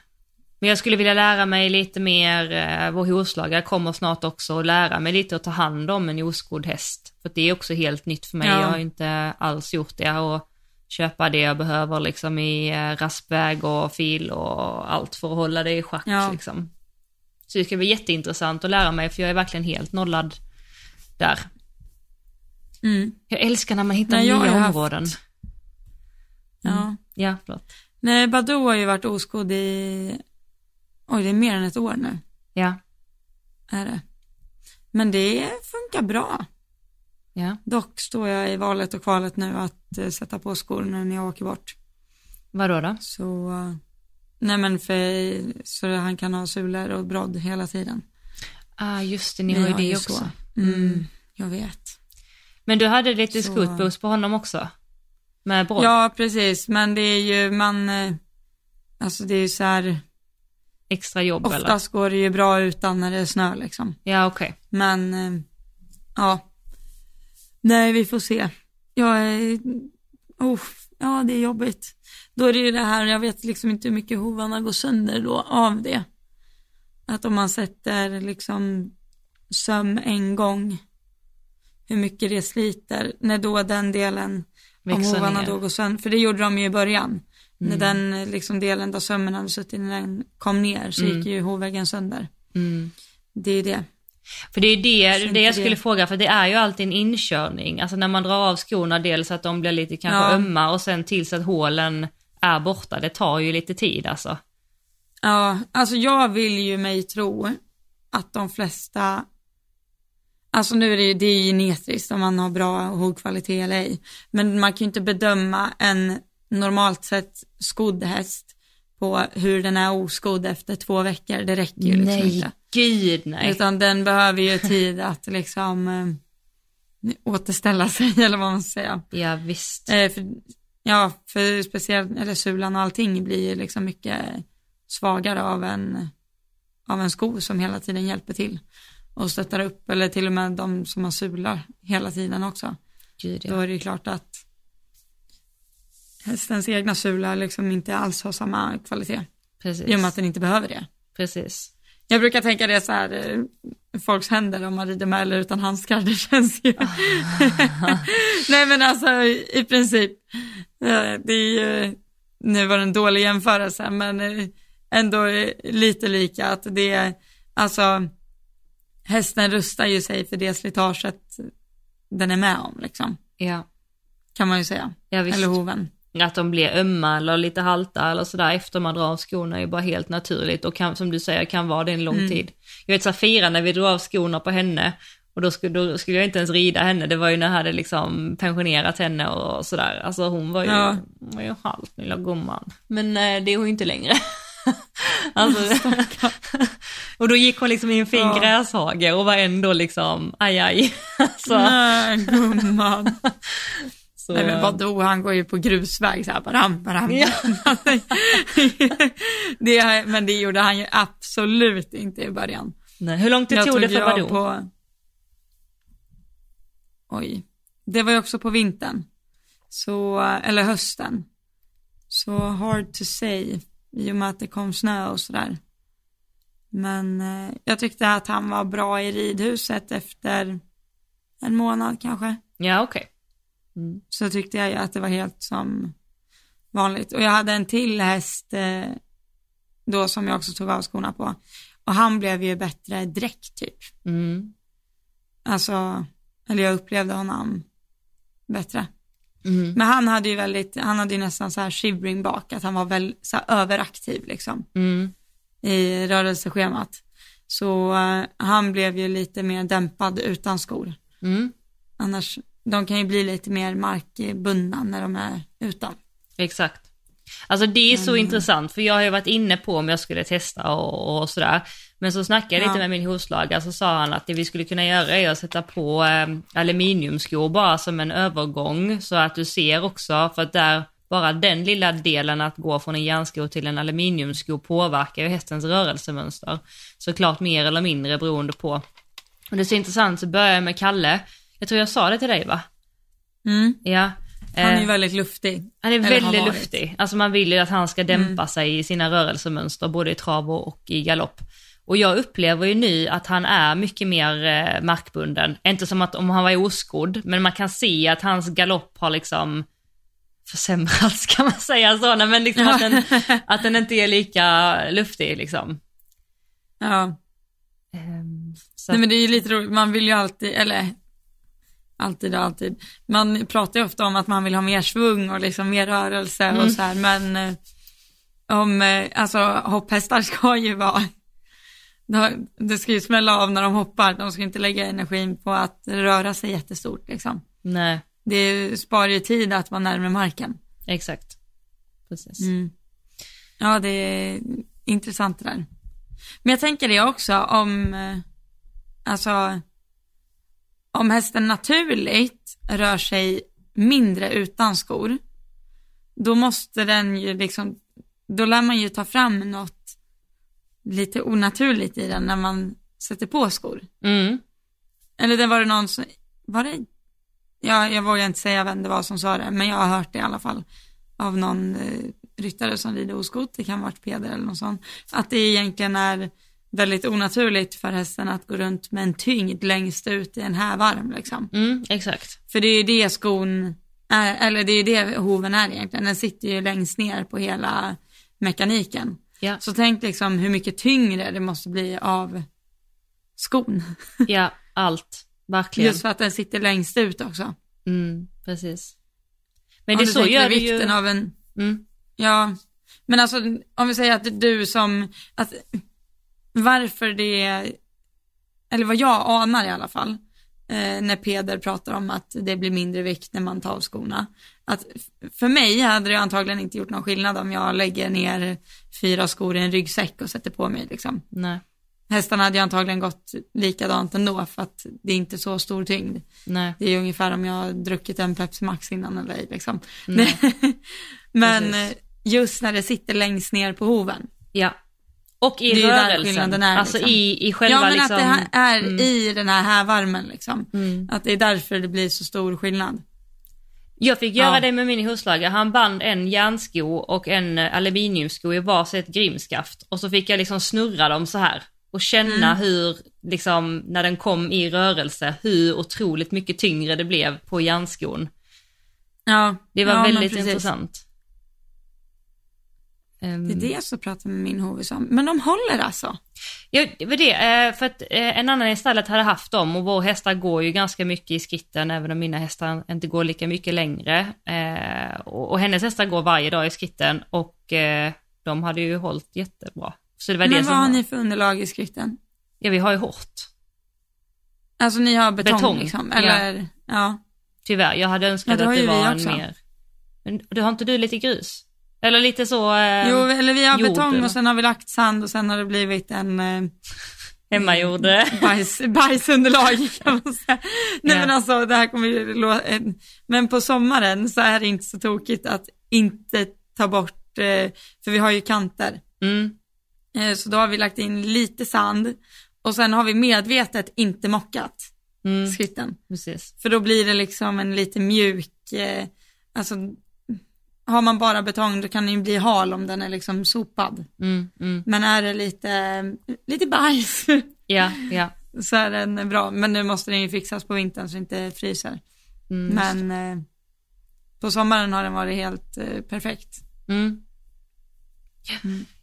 men jag skulle vilja lära mig lite mer, eh, vår hovslagare kommer snart också och lära mig lite att ta hand om en oskodd häst. För det är också helt nytt för mig, Ja. jag har inte alls gjort det och köpa det jag behöver liksom i eh, raspväg och fil och allt för att hålla det i schack Ja. liksom. Så det ska bli jätteintressant att lära mig för jag är verkligen helt nollad där. Mm. Jag älskar när man hittar Nej, nya haft- områden. Ja. Ja, förlåt. Nej, Badoo har ju varit oskodd i, oj det är mer än ett år nu, Ja, är det. Men det funkar bra. ja. Dock står jag i valet och kvalet nu att eh, sätta på skor när jag åker bort. Vadå då? Så, eh, nej men för, så han kan ha sulor och brodd hela tiden. Ah, just det, ni har ju det också. så. Mm, jag vet. Men du hade lite Så- scootboost på honom också? Med brodd? Ja, precis, men det är ju, man, eh, alltså det är ju så här, Extra jobb eller? oftast går det ju bra utan när det är snö liksom. Ja, okej. Men, eh, ja. Nej, vi får se. Jag är, oh, ja det är jobbigt. Då är det ju det här, jag vet liksom inte hur mycket hovarna går sönder då av det. Att om man sätter liksom söm en gång, hur mycket det sliter, när då den delen, om hovarna ner. då går sönder, för det gjorde de ju i början. När Mm. den eh, liksom delen där sömmen hade suttit, när den kom ner så Mm. gick ju hovväggen sönder. Mm. Det är det. För det är det, det jag skulle det- fråga, för det är ju alltid en inkörning. Alltså när man drar av skorna, dels att de blir lite kanske Ja. ömma och sen tills att hålen är borta. Det tar ju lite tid alltså. Ja, alltså jag vill ju mig tro att de flesta, alltså nu är det ju, det är ju genetiskt om man har bra hovkvalitet eller ej, men man kan ju inte bedöma en normalt sett skodd häst på hur den är oskodd efter två veckor, det räcker ju liksom nej, inte. gud nej. Utan den behöver ju tid att liksom eh, återställa sig (laughs) eller vad man ska säga. Ja, visst. Eh, för, ja, för speciellt, eller sulan och allting blir ju liksom mycket svagare av en, av en sko som hela tiden hjälper till och stöttar upp, eller till och med de som har sular hela tiden också. Gud Då ja. är det ju klart att hästens egna sula liksom inte alls har samma kvalitet, Precis. i och med att den inte behöver det. Precis. Jag brukar tänka det så här, eh, folks händer om man rider med eller utan handskar, (laughs) det känns ju. (laughs) Nej men alltså i princip, eh, det är ju, nu var det en dålig jämförelse, men eh, ändå lite lika att det är, alltså hästen rustar ju sig för det slitaget den är med om liksom, Ja, kan man ju säga. ja visst. Eller hoven. Att de blir ömma eller lite halta eller sådär efter man drar av skorna är ju bara helt naturligt och kan, som du säger kan vara det en lång Mm. tid. Jag vet Safira när vi drog av skorna på henne och då skulle, då skulle jag inte ens rida henne, det var ju när jag hade liksom pensionerat henne och sådär. Alltså hon var ju, Ja. hon var ju halt lilla gumman. Men eh, det är hon ju inte längre. (laughs) alltså, (laughs) och då gick hon liksom i en fin Ja. gräshage och var ändå liksom, aj aj. (laughs) så, Nej, gumman. Så, Nej men vadå, han går ju på grusväg så här, baram, baram. Ja. (laughs) det, men det gjorde han ju absolut inte i början. nej, hur långt det tog det för vadå? på... Oj. Det var ju också på vintern. Så, eller hösten. Så hard to say. I och med att det kom snö och sådär. Men eh, jag tyckte att han var bra i ridhuset efter en månad kanske. Ja okej. Mm. Så tyckte jag att det var helt som vanligt. Och jag hade en till häst eh, då som jag också tog av skorna på. Och han blev ju bättre direkt typ. Mm. Alltså, eller jag upplevde honom bättre. Mm. Men han hade ju väldigt, han hade ju nästan så här shivering bak, att han var väl så överaktiv liksom Mm. i rörelseschemat. Så eh, han blev ju lite mer dämpad utan skor. Mm. Annars, de kan ju bli lite mer markbundna när de är utan. Exakt. Alltså det är så Mm. intressant för jag har ju varit inne på om jag skulle testa och, och sådär. Men så snackade jag Ja. lite med min hovslagare så sa han att det vi skulle kunna göra är att sätta på eh, aluminiumskor bara som en övergång så att du ser också för att där bara den lilla delen att gå från en järnsko till en aluminiumsko påverkar ju hästens rörelsemönster. Såklart mer eller mindre beroende på. Och det är så intressant så börjar jag med Kalle. Jag tror jag sa det till dig va? Mm. Ja. Han är Eh, ju väldigt luftig. han är väldigt luftig. Alltså man vill ju att han ska dämpa sig i sina rörelsemönster, både i trav och i galopp. Och jag upplever ju nu att han är mycket mer eh, markbunden. Inte som att om han var oskodd, men man kan se att hans galopp har liksom försämrats (laughs) kan man säga så, Nej, men liksom att, den, (laughs) att den inte är lika luftig liksom. Ja. Så Nej men det är ju lite roligt, man vill ju alltid, eller alltid och alltid, man pratar ju ofta om att man vill ha mer svung och liksom mer rörelse Mm. och så här, men eh, om, eh, alltså hopphästar (laughs) ska ju vara, de- det ska ju smälla av när de hoppar, de ska inte lägga energin på att röra sig jättestort liksom. nej, Det sparar ju tid att vara närmare marken. exakt. Precis. Mm. Ja, det är intressant det där. Men jag tänker det också om, eh, alltså, om hästen naturligt rör sig mindre utan skor, då måste den ju liksom, då lär man ju ta fram något lite onaturligt i den när man sätter på skor. Mm. Eller det var det någon som, var det, ja, jag vågar inte säga vem det var som sa det, men jag har hört det i alla fall av någon eh, ryttare som rider oskot, det kan ha varit Peder eller någon sån, att det egentligen är väldigt onaturligt för hästen att gå runt med en tyngd längst ut i en hävarm liksom. Mm, exakt. För det är ju det skon är, eller det är ju det hoven är egentligen, den sitter ju längst ner på hela mekaniken. Ja, Så tänk liksom hur mycket tyngre det måste bli av skon. (laughs) ja, allt. Verkligen. Just för att den sitter längst ut också. Mm, precis. Men Om det du så gör det ju... vikten av en, Mm, ja, men alltså om vi säger att du som, att varför det, eller vad jag anar i alla fall, eh, när Peder pratar om att det blir mindre vikt när man tar av skorna. Att för mig hade det antagligen inte gjort någon skillnad om jag lägger ner fyra skor i en ryggsäck och sätter på mig liksom. nej, Hästarna hade ju antagligen gått likadant ändå för att det är inte så stor tyngd. nej. Det är ungefär om jag har druckit en Pepsi Max innan eller ej liksom. (laughs) Men Precis. eh, just när det sitter längst ner på hoven. Ja. Och i rörelsen. är, alltså liksom. i, i själva ja men liksom... att det här är Mm. i den här hävarmen liksom. Mm. Att det är därför det blir så stor skillnad. Jag fick göra Ja. det med min hovslagare. Han band en järnsko och en eh, aluminiumsko i varsitt grimskaft. Och så fick jag liksom snurra dem så här. Och känna Mm. hur, liksom, när den kom i rörelse, hur otroligt mycket tyngre det blev på järnskon. Ja. Det var ja, väldigt intressant. Ehm, Det är det jag ska prata med min hovis om. Men de håller alltså? Ja, det var det. eh, För att eh, en annan i stallet hade haft dem och vår hästar går ju ganska mycket i skitten även om mina hästar inte går lika mycket längre. Eh, Och hennes hästar går varje dag i skitten och de hade ju hållit jättebra. Så det var det Men som vad har var- ni för underlag i skriften? Ja, vi har ju hårt. Alltså ni har betong, Betong, liksom? ja. Eller? Ja. Tyvärr, jag hade Ja, önskat det har att det var en också. mer... Men du har inte du lite grus? Eller lite så eh, Jo, eller vi har jord, betong eller? och sen har vi lagt sand och sen har det blivit en eh, hemmagjord? (laughs) bajs, bajsunderlag kan man säga. Nej Ja. men alltså det här kommer ju lå- eh, Men på sommaren så är det inte så tokigt att inte ta bort, eh, för vi har ju kanter. Mm, Eh, Så då har vi lagt in lite sand och sen har vi medvetet inte mockat mm, skritten. precis. För då blir det liksom en lite mjuk, eh, alltså har man bara betong då kan den ju bli hal om den är liksom sopad. Mm, mm. Men är det lite, lite bajs (laughs) Ja, ja. så är den bra. Men nu måste den ju fixas på vintern så det inte fryser. Mm, Men eh, på sommaren har den varit helt eh, perfekt. Mm.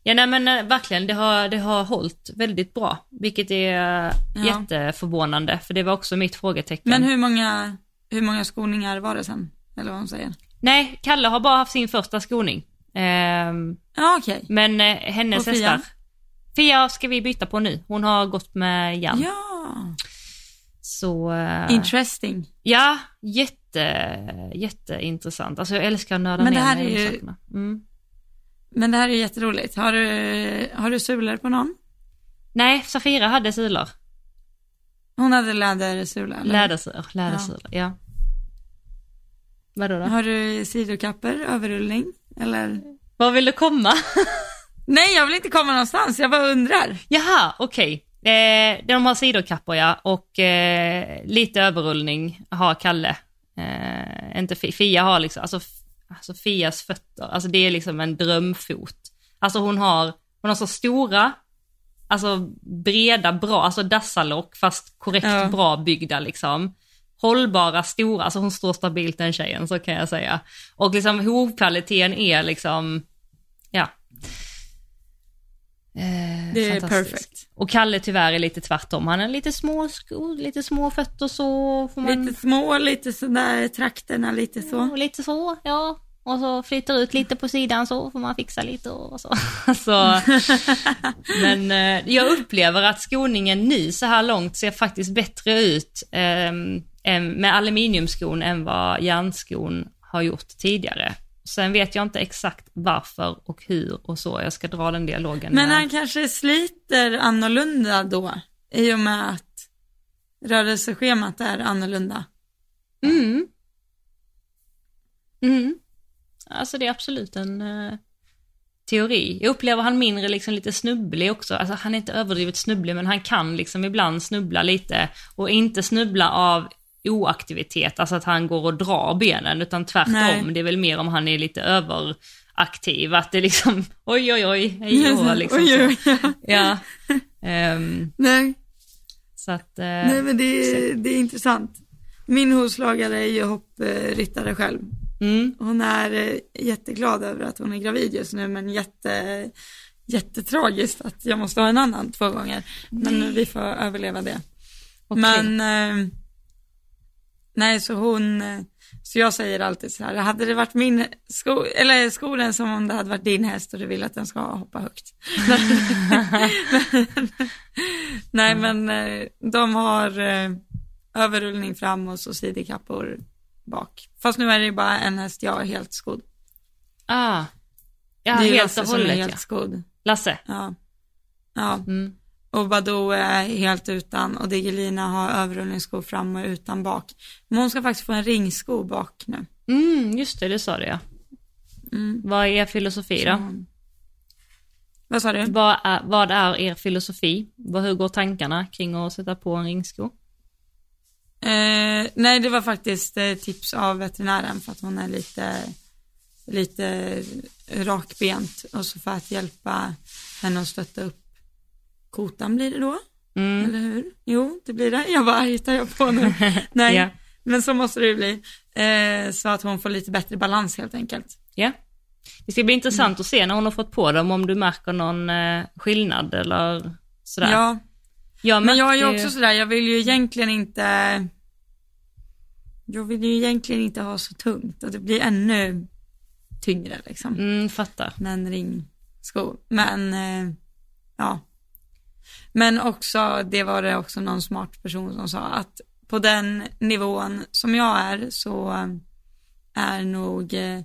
Ja, nej men eh, verkligen, det har, det har hållit väldigt bra, vilket är eh, Ja. jätteförvånande, för det var också mitt frågetecken. Men hur många, hur många skoningar var det sen? Eller vad hon säger. Nej, Kalle har bara haft sin första skoning. Ehm, Ja okej. men eh, hennes Och Fia? hästar. Fia ska vi byta på nu. Hon har gått med Jan. Ja, Så, eh, interesting. ja, jätte, jätteintressant. Alltså jag älskar att nörda Men det ner här mig i är ju- sakerna. Mm. Men det här är jätteroligt. Har du, har du sulor på någon? Nej, Safira hade sulor. Hon hade lädersulor. eller? Lädersulor, lädersulor, ja. Vadå då? Har du sidokapper, överrullning? Eller? Var vill du komma? (laughs) Nej, jag vill inte komma någonstans. Jag bara undrar. Jaha, okej. Eh, de har sidokappor ja, och eh, lite överrullning har Kalle. Eh, inte Fi- Fia har liksom, alltså, alltså Fias fötter, alltså det är liksom en drömfot. Alltså hon har, hon har så stora, alltså breda, bra, alltså dassalock fast korrekt Ja. bra byggda liksom. Hållbara, stora, alltså hon står stabilt den tjejen, så kan jag säga. Och liksom hovkvaliteten är liksom, ja. Eh, Det är perfect. Och Kalle tyvärr är lite tvärtom. Han har lite små skor, lite små fötter så får man... Lite små, lite sådär trakterna, lite så. Och lite så, ja. Och så flyttar ut lite på sidan så får man fixa lite och så. (laughs) så. (laughs) Men eh, jag upplever att skoningen nu så här långt ser faktiskt bättre ut eh, med aluminiumskon än vad järnskon har gjort tidigare. Sen vet jag inte exakt varför och hur och så. Jag ska dra den dialogen. Men med- han kanske sliter annorlunda då, i och med att rörelseschemat är annorlunda. Mm. Mm. Alltså det är absolut en eh, teori. Jag upplever han mindre liksom lite snubblig också. Alltså han är inte överdrivet snubblig men han kan liksom ibland snubbla lite och inte snubbla av oaktivitet, alltså att han går och drar benen utan tvärtom. Nej. Det är väl mer om han är lite överaktiv, att det liksom (laughs) oj oj oj, hej då, (laughs) liksom Oj, oj, oj. Ja. (laughs) Ehm, Nej, så att, eh, nej men det är, det är intressant. Min hovslagare är ju hoppryttare själv. mm, Hon är eh, jätteglad över att hon är gravid just nu men jätte, jättetragiskt att jag måste ha en annan två gånger. Men vi får överleva det. okej. Men eh, nej så hon, eh, så jag säger alltid så här, hade det varit min sko, eller skolan som om det hade varit din häst och du vill att den ska hoppa högt. (laughs) nej men eh, de har eh, överrullning fram och så sidikappor bak. Fast nu är det ju bara en häst jag är helt skodd. Ah. Ja, helt och hållet helt ja. skodd. Lasse. Ja. Ja, Mm. Och Badou är helt utan och Digelina har överrullningsskor fram och utan bak. Men hon ska faktiskt få en ringsko bak nu. Mm, just det, det sa det ja. Mm. Vad är er filosofi då? Så- Vad sa du? Vad är, vad är er filosofi? Vad, hur går tankarna kring att sätta på en ringsko? Eh, nej, det var faktiskt eh, tips av veterinären för att hon är lite, lite rakbent och så för att hjälpa henne att stötta upp kotan blir det då, Mm. eller hur? Jo, det blir det. Jag bara, hittar jag på nu? (laughs) Nej, Ja. men så måste det ju bli. Eh, så att hon får lite bättre balans helt enkelt. Ja. Det ska bli intressant att se när hon har fått på dem om du märker någon eh, skillnad eller sådär. Ja, jag men jag är ju också sådär, jag vill ju egentligen inte, jag vill ju egentligen inte ha så tungt och det blir ännu tyngre liksom. Mm, fattar. med en ringsko. Men, eh, ja. Men också, det var det också någon smart person som sa att på den nivån som jag är så eh, är nog eh,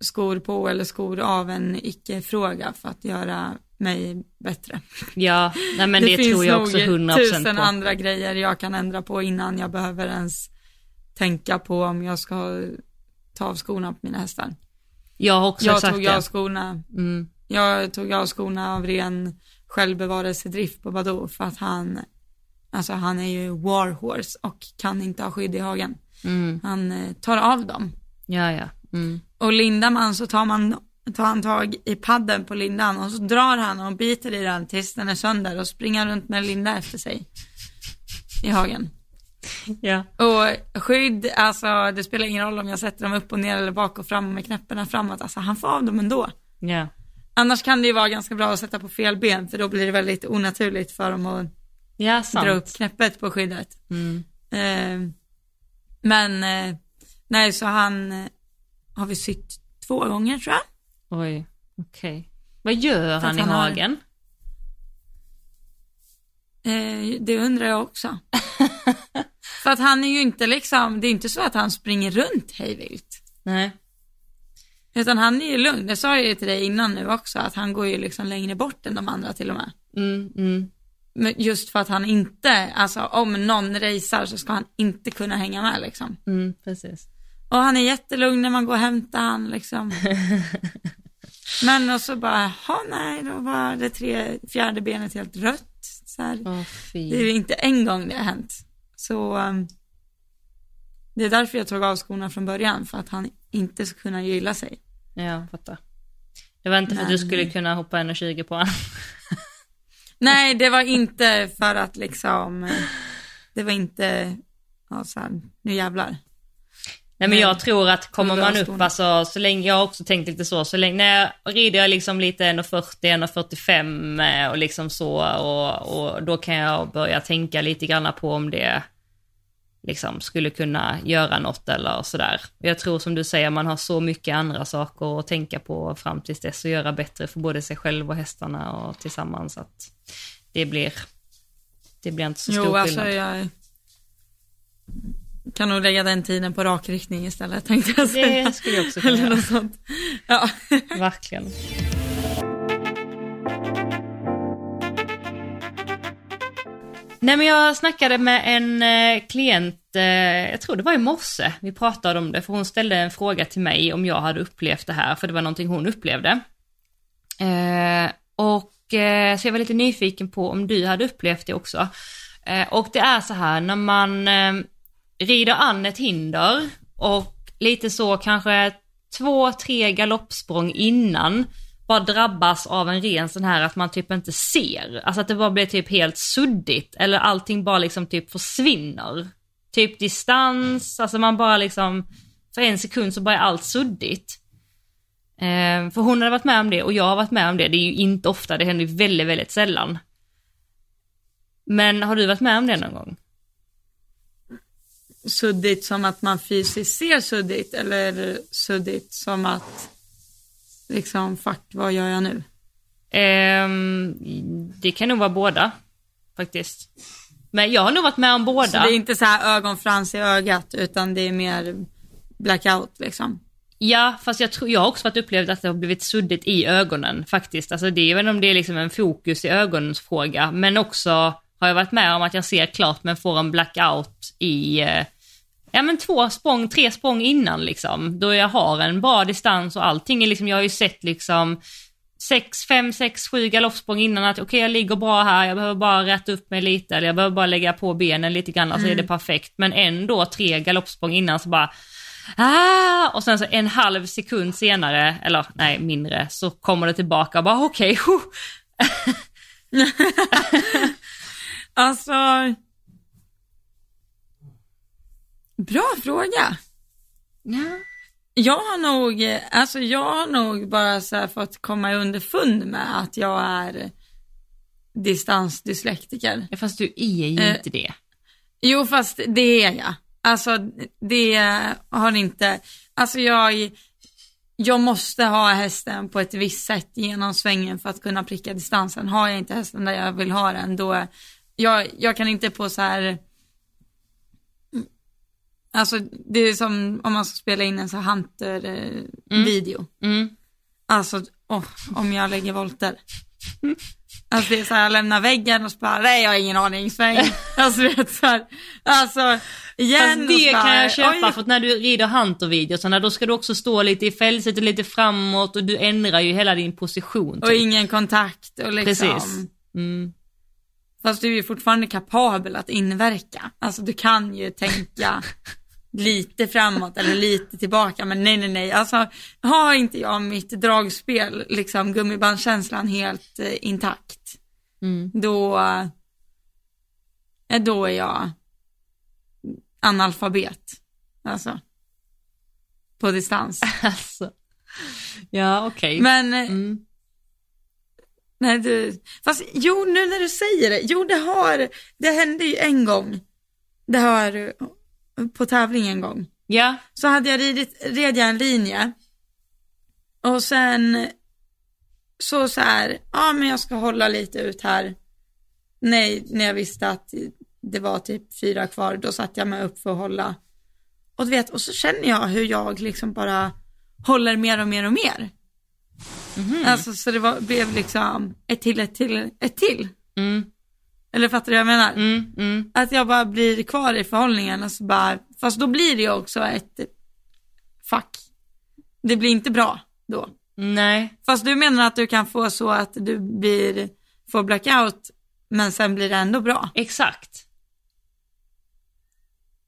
skor på eller skor av en icke-fråga för att göra mig bättre. Ja, nej men det, tror jag också 100% nog tusen på. andra grejer jag kan ändra på innan jag behöver ens tänka på om jag ska ta av skorna på mina hästar. Jag har också Jag sagt tog det. av skorna Mm. jag tog av skorna av ren självbevarelsedrift på Badoo för att han, alltså han är ju warhorse och kan inte ha skydd i hagen. Mm. Han eh, tar av dem. Ja, ja. Mm. Och lindar man så tar man, tar han tag i padden på lindan och så drar han och biter i den tills den är sönder och springer runt med linda efter sig i hagen. Ja. Och skydd, alltså det spelar ingen roll om jag sätter dem upp och ner eller bak och fram med knäpparna framåt, alltså han får av dem ändå. Ja. Annars kan det ju vara ganska bra att sätta på fel ben för då blir det väldigt onaturligt för dem att Ja, sant. dra upp knäppet på skyddet. Mm. Eh, men eh, nej, så han eh, har vi sytt två gånger tror jag. Oj, okej. Vad gör han i han har- hagen? Eh, det undrar jag också. (laughs) för att han är ju inte liksom, det är inte så att han springer runt hejvilt. Nej. Utan han är ju lugn, det sa jag ju till dig innan nu också, att han går ju liksom längre bort än de andra till och med. Mm, mm. Men just för att han inte, alltså om någon racear så ska han inte kunna hänga med liksom. Mm, precis. Och han är jättelugn när man går och hämtar han liksom. (laughs) Men och så bara, ja nej, då var det tre, fjärde benet helt rött. Så här. Åh, Det är ju inte en gång det har hänt. Så um, det är därför jag tog av skorna från början, för att han inte ska kunna gilla sig. Ja, fattar. Det var inte för att du skulle kunna hoppa 1,20 på honom. (laughs) Nej, det var inte för att liksom, eh, det var inte, ja så här, nu jävlar. Nej men jag tror att kommer man upp, alltså så länge, jag har också tänkt lite så, så länge, när jag rider jag liksom lite 1,40, 1,45 eh, och liksom så och, och då kan jag börja tänka lite grann på om det liksom skulle kunna göra något eller sådär. Jag tror som du säger, man har så mycket andra saker att tänka på fram tills dess och göra bättre för både sig själv och hästarna och tillsammans att det blir, det blir inte så stor Jo, alltså skillnad. jag kan nog lägga den tiden på rakriktning istället tänkte jag säga. Det skulle jag också kunna Eller göra. något sånt. Ja. Verkligen. Nej men jag snackade med en eh, klient, eh, jag tror det var i morse, vi pratade om det, för hon ställde en fråga till mig om jag hade upplevt det här, för det var någonting hon upplevde. Eh, och så jag var lite nyfiken på om du hade upplevt det också. Och det är så här, när man rider an ett hinder och lite så kanske två, tre galoppsprång innan bara drabbas av en ren sån här att man typ inte ser. Alltså att det bara blir typ helt suddigt eller allting bara liksom typ försvinner. Typ distans, alltså man bara liksom, för en sekund så bara är allt suddigt. Eh, för hon hade varit med om det och jag har varit med om det. Det är ju inte ofta, det händer ju väldigt, väldigt sällan. Men har du varit med om det någon gång? Suddigt som att man fysiskt ser suddigt eller suddigt som att liksom fuck vad gör jag nu? Ehm, det kan nog vara båda, faktiskt. Men jag har nog varit med om båda. Så det är inte så här ögonfrans i ögat utan det är mer blackout liksom. Ja, fast jag tror, jag har också varit upplevt att det har blivit suddigt i ögonen faktiskt. Alltså det är, jag vet inte om det är liksom en fokus i ögonsfråga, men också har jag varit med om att jag ser klart men får en blackout i, eh, ja men två språng, tre språng innan liksom. Då jag har en bra distans och allting är liksom, jag har ju sett liksom sex, fem, sex, sju galoppsprång innan att okej jag ligger bra här, jag behöver bara rätta upp mig lite eller jag behöver bara lägga på benen lite grann så är det perfekt. Men ändå tre galoppsprång innan så bara Ah! Och sen så en halv sekund senare, eller nej mindre, så kommer det tillbaka och bara okej, huh. (laughs) Alltså. Bra fråga. Ja. Jag har nog, alltså jag har nog bara så här fått komma underfund med att jag är distansdyslektiker. Ja, fast du är ju Eh, inte det. Jo, fast det är jag. Alltså det har inte, alltså jag, jag måste ha hästen på ett visst sätt genom svängen för att kunna pricka distansen. Har jag inte hästen där jag vill ha den, då, jag, jag kan inte på så här, alltså det är som om man ska spela in en så hunter-video. Mm. Alltså, åh, om jag lägger volter. Alltså det är så här, jag lämnar väggen och så bara, nej jag har ingen aning, sväng. (laughs) Alltså vet så här, alltså igen Fast det och så kan jag köpa oj. för att när du rider hunter-videosarna då ska du också stå lite i fälset och lite framåt och du ändrar ju hela din position. Och Typ. ingen kontakt och liksom. Precis. Mm. Fast du är ju fortfarande kapabel att inverka. Alltså du kan ju tänka (laughs) lite framåt eller lite tillbaka, men nej, nej, nej. Alltså har inte jag mitt dragspel, liksom gummibandkänslan helt eh, intakt, Mm. då, eh, då är jag analfabet. Alltså. På distans. (laughs) Alltså. Ja, okej. Men, eh, Mm. nej du, fast jo nu när du säger det, jo det har, det hände ju en gång. Det har, på tävling en gång. Ja, Så hade jag ridit, red jag en linje. Och sen, så så här, ja men jag ska hålla lite ut här. Nej, när jag visste att det var typ fyra kvar, då satte jag mig upp för att hålla. Och du vet, och så känner jag hur jag liksom bara håller mer och mer och mer. Alltså så det var, blev liksom ett till, ett till, ett till. mm, Eller fattar du vad jag menar? mm, mm. Att jag bara blir kvar i förhållningen och så bara, fast då blir det ju också ett fack. Det blir inte bra då. Nej, Fast du menar att du kan få så att du blir, får blackout, men sen blir det ändå bra? exakt.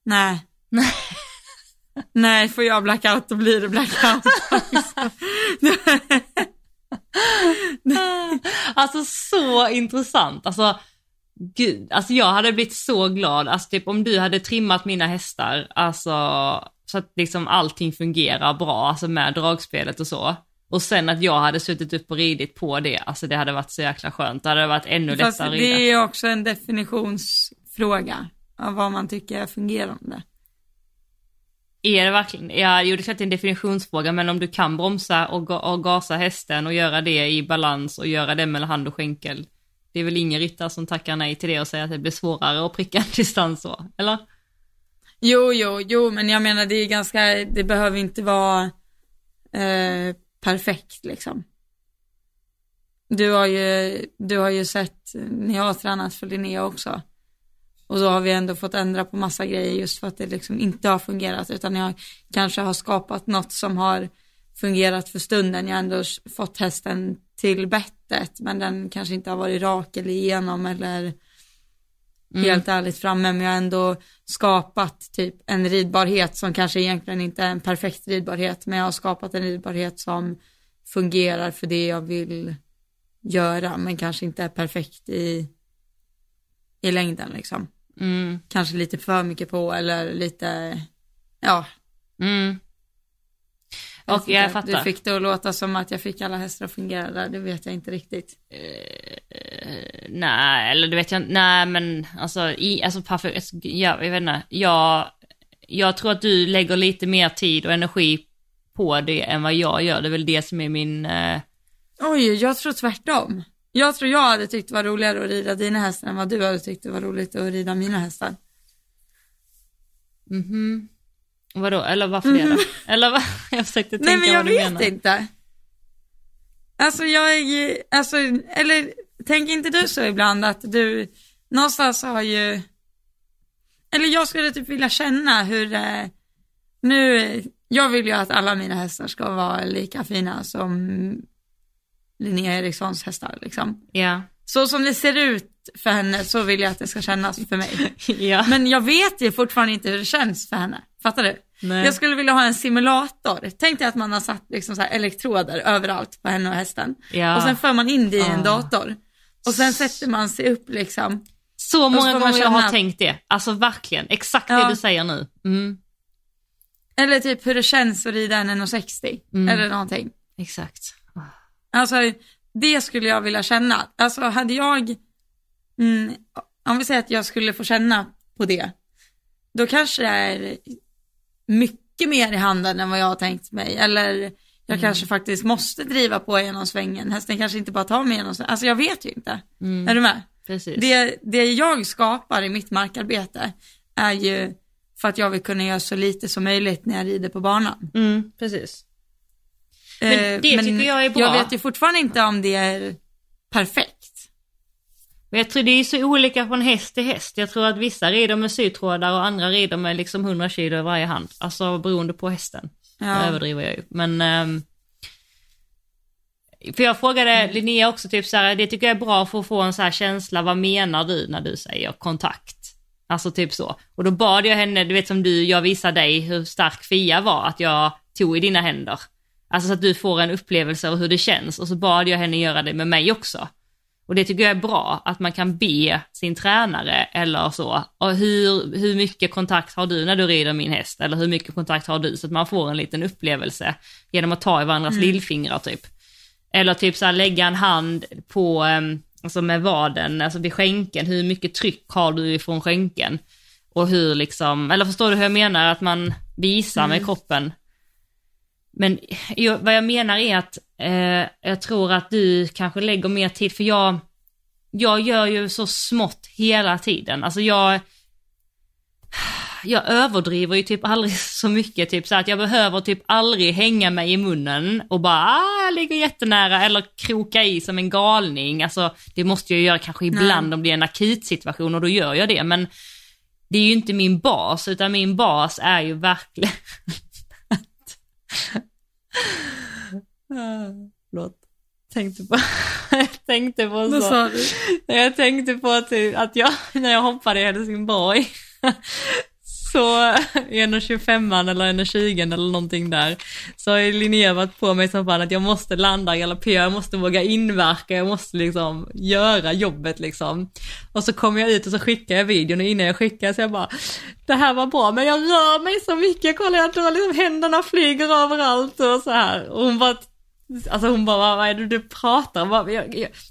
Nej. Nej, (laughs) får jag blackout då blir det blackout. (laughs) Alltså så intressant. Alltså, gud, alltså jag hade blivit så glad, alltså typ om du hade trimmat mina hästar, alltså så att liksom allting fungerar bra, alltså med dragspelet och så. Och sen att jag hade suttit upp och ridit på det, alltså det hade varit så jäkla skönt. Det hade varit ännu Fast lättare att rida. det är också en definitionsfråga av vad man tycker är fungerande. Är det verkligen, ja jo det är klart det är en definitionsfråga, men om du kan bromsa och, och gasa hästen och göra det i balans och göra det mellan hand och skänkel. Det är väl ingen ryttare som tackar nej till det och säger att det blir svårare att pricka en distans så, eller? Jo, jo, jo, men jag menar det är ganska, det behöver inte vara eh, perfekt liksom. Du har ju, du har ju sett när jag har tränat för Linnea också. Och då har vi ändå fått ändra på massa grejer just för att det liksom inte har fungerat utan jag kanske har skapat något som har fungerat för stunden. Jag har ändå fått hästen till bettet men den kanske inte har varit rak eller igenom eller helt ärligt framme men jag har ändå skapat typ en ridbarhet som kanske egentligen inte är en perfekt ridbarhet men jag har skapat en ridbarhet som fungerar för det jag vill göra men kanske inte är perfekt i, i längden liksom. Mm, Kanske lite för mycket på eller lite, ja. mm. Och jag inte. fattar. Du fick det att låta som att jag fick alla hästar att fungera där, det vet jag inte riktigt. Nej, eller det vet jag inte, nej men alltså, i, alltså perfekt, alltså, ja, jag vet inte, jag, jag tror att du lägger lite mer tid och energi på det än vad jag gör, det är väl det som är min, eh, Oj, jag tror tvärtom. Jag tror jag hade tyckt det var roligare att rida dina hästar än vad du hade tyckt det var roligt att rida mina hästar. mhm. Vadå, eller varför det då? Eller vad? (laughs) Jag försökte tänka. Nej men jag vad du vet menar. inte. Alltså jag är, alltså, eller tänker inte du så ibland att du någonstans har ju, eller jag skulle typ vilja känna hur, eh, nu, jag vill ju att alla mina hästar ska vara lika fina som Linnea Erikssons hästar liksom. Ja. Så som det ser ut för henne så vill jag att det ska kännas för mig. (laughs) ja. Men jag vet ju fortfarande inte hur det känns för henne. Fattar du? Nej. Jag skulle vilja ha en simulator. Tänk dig att man har satt liksom så här elektroder överallt på henne och hästen. Ja. Och sen för man in det i en Ah. dator. Och sen sätter man sig upp liksom. Så många gånger jag har tänkt det. Alltså verkligen, exakt Ja. det du säger nu. Mm. Eller typ hur det känns att rida en 1,60 Mm. eller någonting. Exakt. Alltså det skulle jag vilja känna. Alltså hade jag, mm, om vi säger att jag skulle få känna på det, då kanske det är mycket mer i handen än vad jag har tänkt mig. Eller jag kanske faktiskt måste driva på genom svängen. Hästen kanske inte bara tar mig genom svängen. Alltså jag vet ju inte. Mm. Är du med? Precis. Det, det jag skapar i mitt markarbete är ju för att jag vill kunna göra så lite som möjligt när jag rider på banan. Mm, precis. Men Eh, det tycker jag är bra. Jag vet ju fortfarande inte om det är perfekt. Men jag tror det är så olika från häst till häst. Jag tror att vissa rider med sytrådar och andra rider med liksom 100 kilo i varje hand. Alltså beroende på hästen. Ja. Det överdriver jag ju. Men... ehm, för jag frågade Linnea också typ så här, det tycker jag är bra för att få en så här känsla, vad menar du när du säger kontakt? Alltså typ så. Och då bad jag henne, du vet som du, jag visade dig hur stark Fia var, att jag tog i dina händer. Alltså så att du får en upplevelse av hur det känns och så bad jag henne göra det med mig också. Och det tycker jag är bra, att man kan be sin tränare eller så. Och hur, hur mycket kontakt har du när du rider min häst? Eller hur mycket kontakt har du? Så att man får en liten upplevelse genom att ta i varandras lillfingrar typ. Eller typ så här lägga en hand på, ehm, alltså med vaden, alltså vid skänken. Hur mycket tryck har du ifrån skänken? Och hur liksom, eller förstår du hur jag menar? Att man visar med kroppen. Men jag, vad jag menar är att eh, jag tror att du kanske lägger mer tid, för jag, jag gör ju så smått hela tiden. Alltså jag, jag överdriver ju typ aldrig (laughs) så mycket, typ så att jag behöver typ aldrig hänga mig i munnen och bara ah, jag ligger jättenära eller kroka i som en galning. Alltså det måste jag göra kanske ibland om det är en akut situation och då gör jag det. Men det är ju inte min bas, utan min bas är ju verkligen (laughs) Förlåt. Tänkte på, (laughs) jag tänkte på så. sa du? (laughs) Jag tänkte på att, att jag, när jag hoppade i Helsingborg, så i 1.25 eller 1.20 eller någonting där, så har Linnea varit på mig som fan att jag måste landa, galoppera, jag måste våga inverka, jag måste liksom göra jobbet liksom. Och så kommer jag ut och så skickar jag videon och innan jag skickar så jag bara, det här var bra men jag rör mig så mycket, kolla jag drar liksom händerna flyger överallt och så här. Och hon bara, Alltså hon bara, vad är det du pratar om?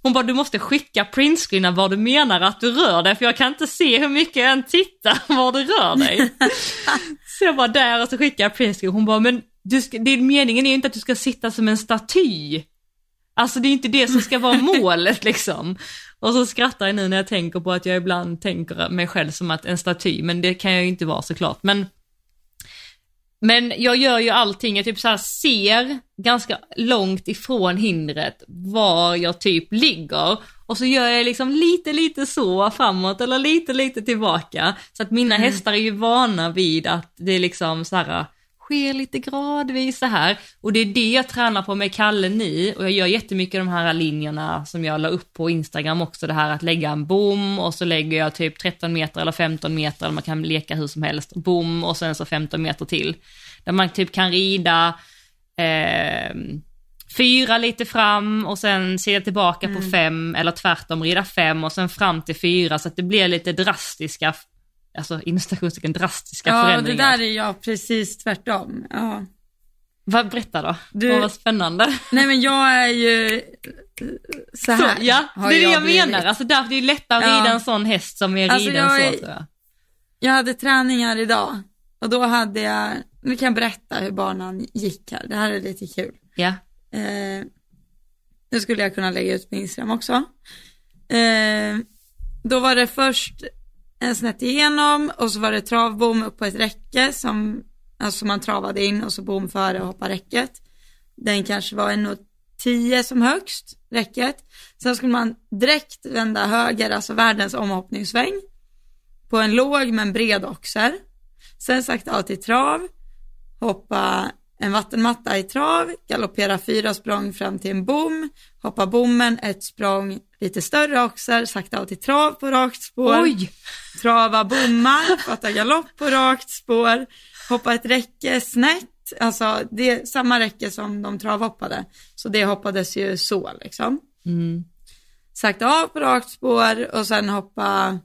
Hon bara, du måste skicka printscreena vad du menar att du rör dig, för jag kan inte se hur mycket jag än tittar (laughs) var du rör dig. (laughs) så jag bara, där och så skickar jag printscreen. Hon bara, men du ska, det, meningen är ju inte att du ska sitta som en staty. Alltså det är inte det som ska vara (laughs) målet liksom. Och så skrattar jag nu när jag tänker på att jag ibland tänker mig själv som att en staty, men det kan jag ju inte vara såklart. Men men jag gör ju allting, jag typ så ser ganska långt ifrån hindret var jag typ ligger. Och så gör jag liksom lite, lite så framåt eller lite, lite tillbaka. Så att mina hästar är ju vana vid att det liksom så här sker lite gradvis så här. Och det är det jag tränar på med Kalle nu. Och jag gör jättemycket de här linjerna som jag la upp på Instagram också, det här att lägga en bom och så lägger jag typ 13 meter eller 15 meter, eller man kan leka hur som helst, bom och sen så 15 meter till. Där man typ kan rida eh, fyra lite fram och sen se tillbaka på fem eller tvärtom rida fem och sen fram till fyra. Så att det blir lite drastiska, alltså inom citationstecken drastiska Ja, det förändringar. där är jag precis tvärtom. Ja. Vad, berätta då. Du- Vad spännande. Nej men jag är ju så Så, här. ja, har det är det jag blivit. menar. Alltså därför det är lättare att Ja. rida en sån häst som är Alltså, riden jag så tror jag. Jag hade träningar idag och då hade jag, nu kan jag berätta hur banan gick här. Det här är lite kul. Ja. Eh, nu skulle jag kunna lägga ut på Instagram också. Eh, då var det först en snett igenom och så var det travbom upp på ett räcke som alltså man travade in och så bom före och hoppade räcket. Den kanske var en och tio som högst, räcket. Sen skulle man direkt vända höger, alltså världens omhoppningssväng på en låg men bred oxer. Sen sakta av till trav, hoppa en vattenmatta i trav, galoppera fyra språng fram till en bom, hoppa bommen ett språng lite större oxer, sakta av till trav på rakt spår, Oj! trava bommar, (laughs) fatta galopp på rakt spår, hoppa ett räcke snett, alltså det är samma räcke som de travhoppade, så det hoppades ju så liksom. Mm. Sakta av på rakt spår och sen hoppa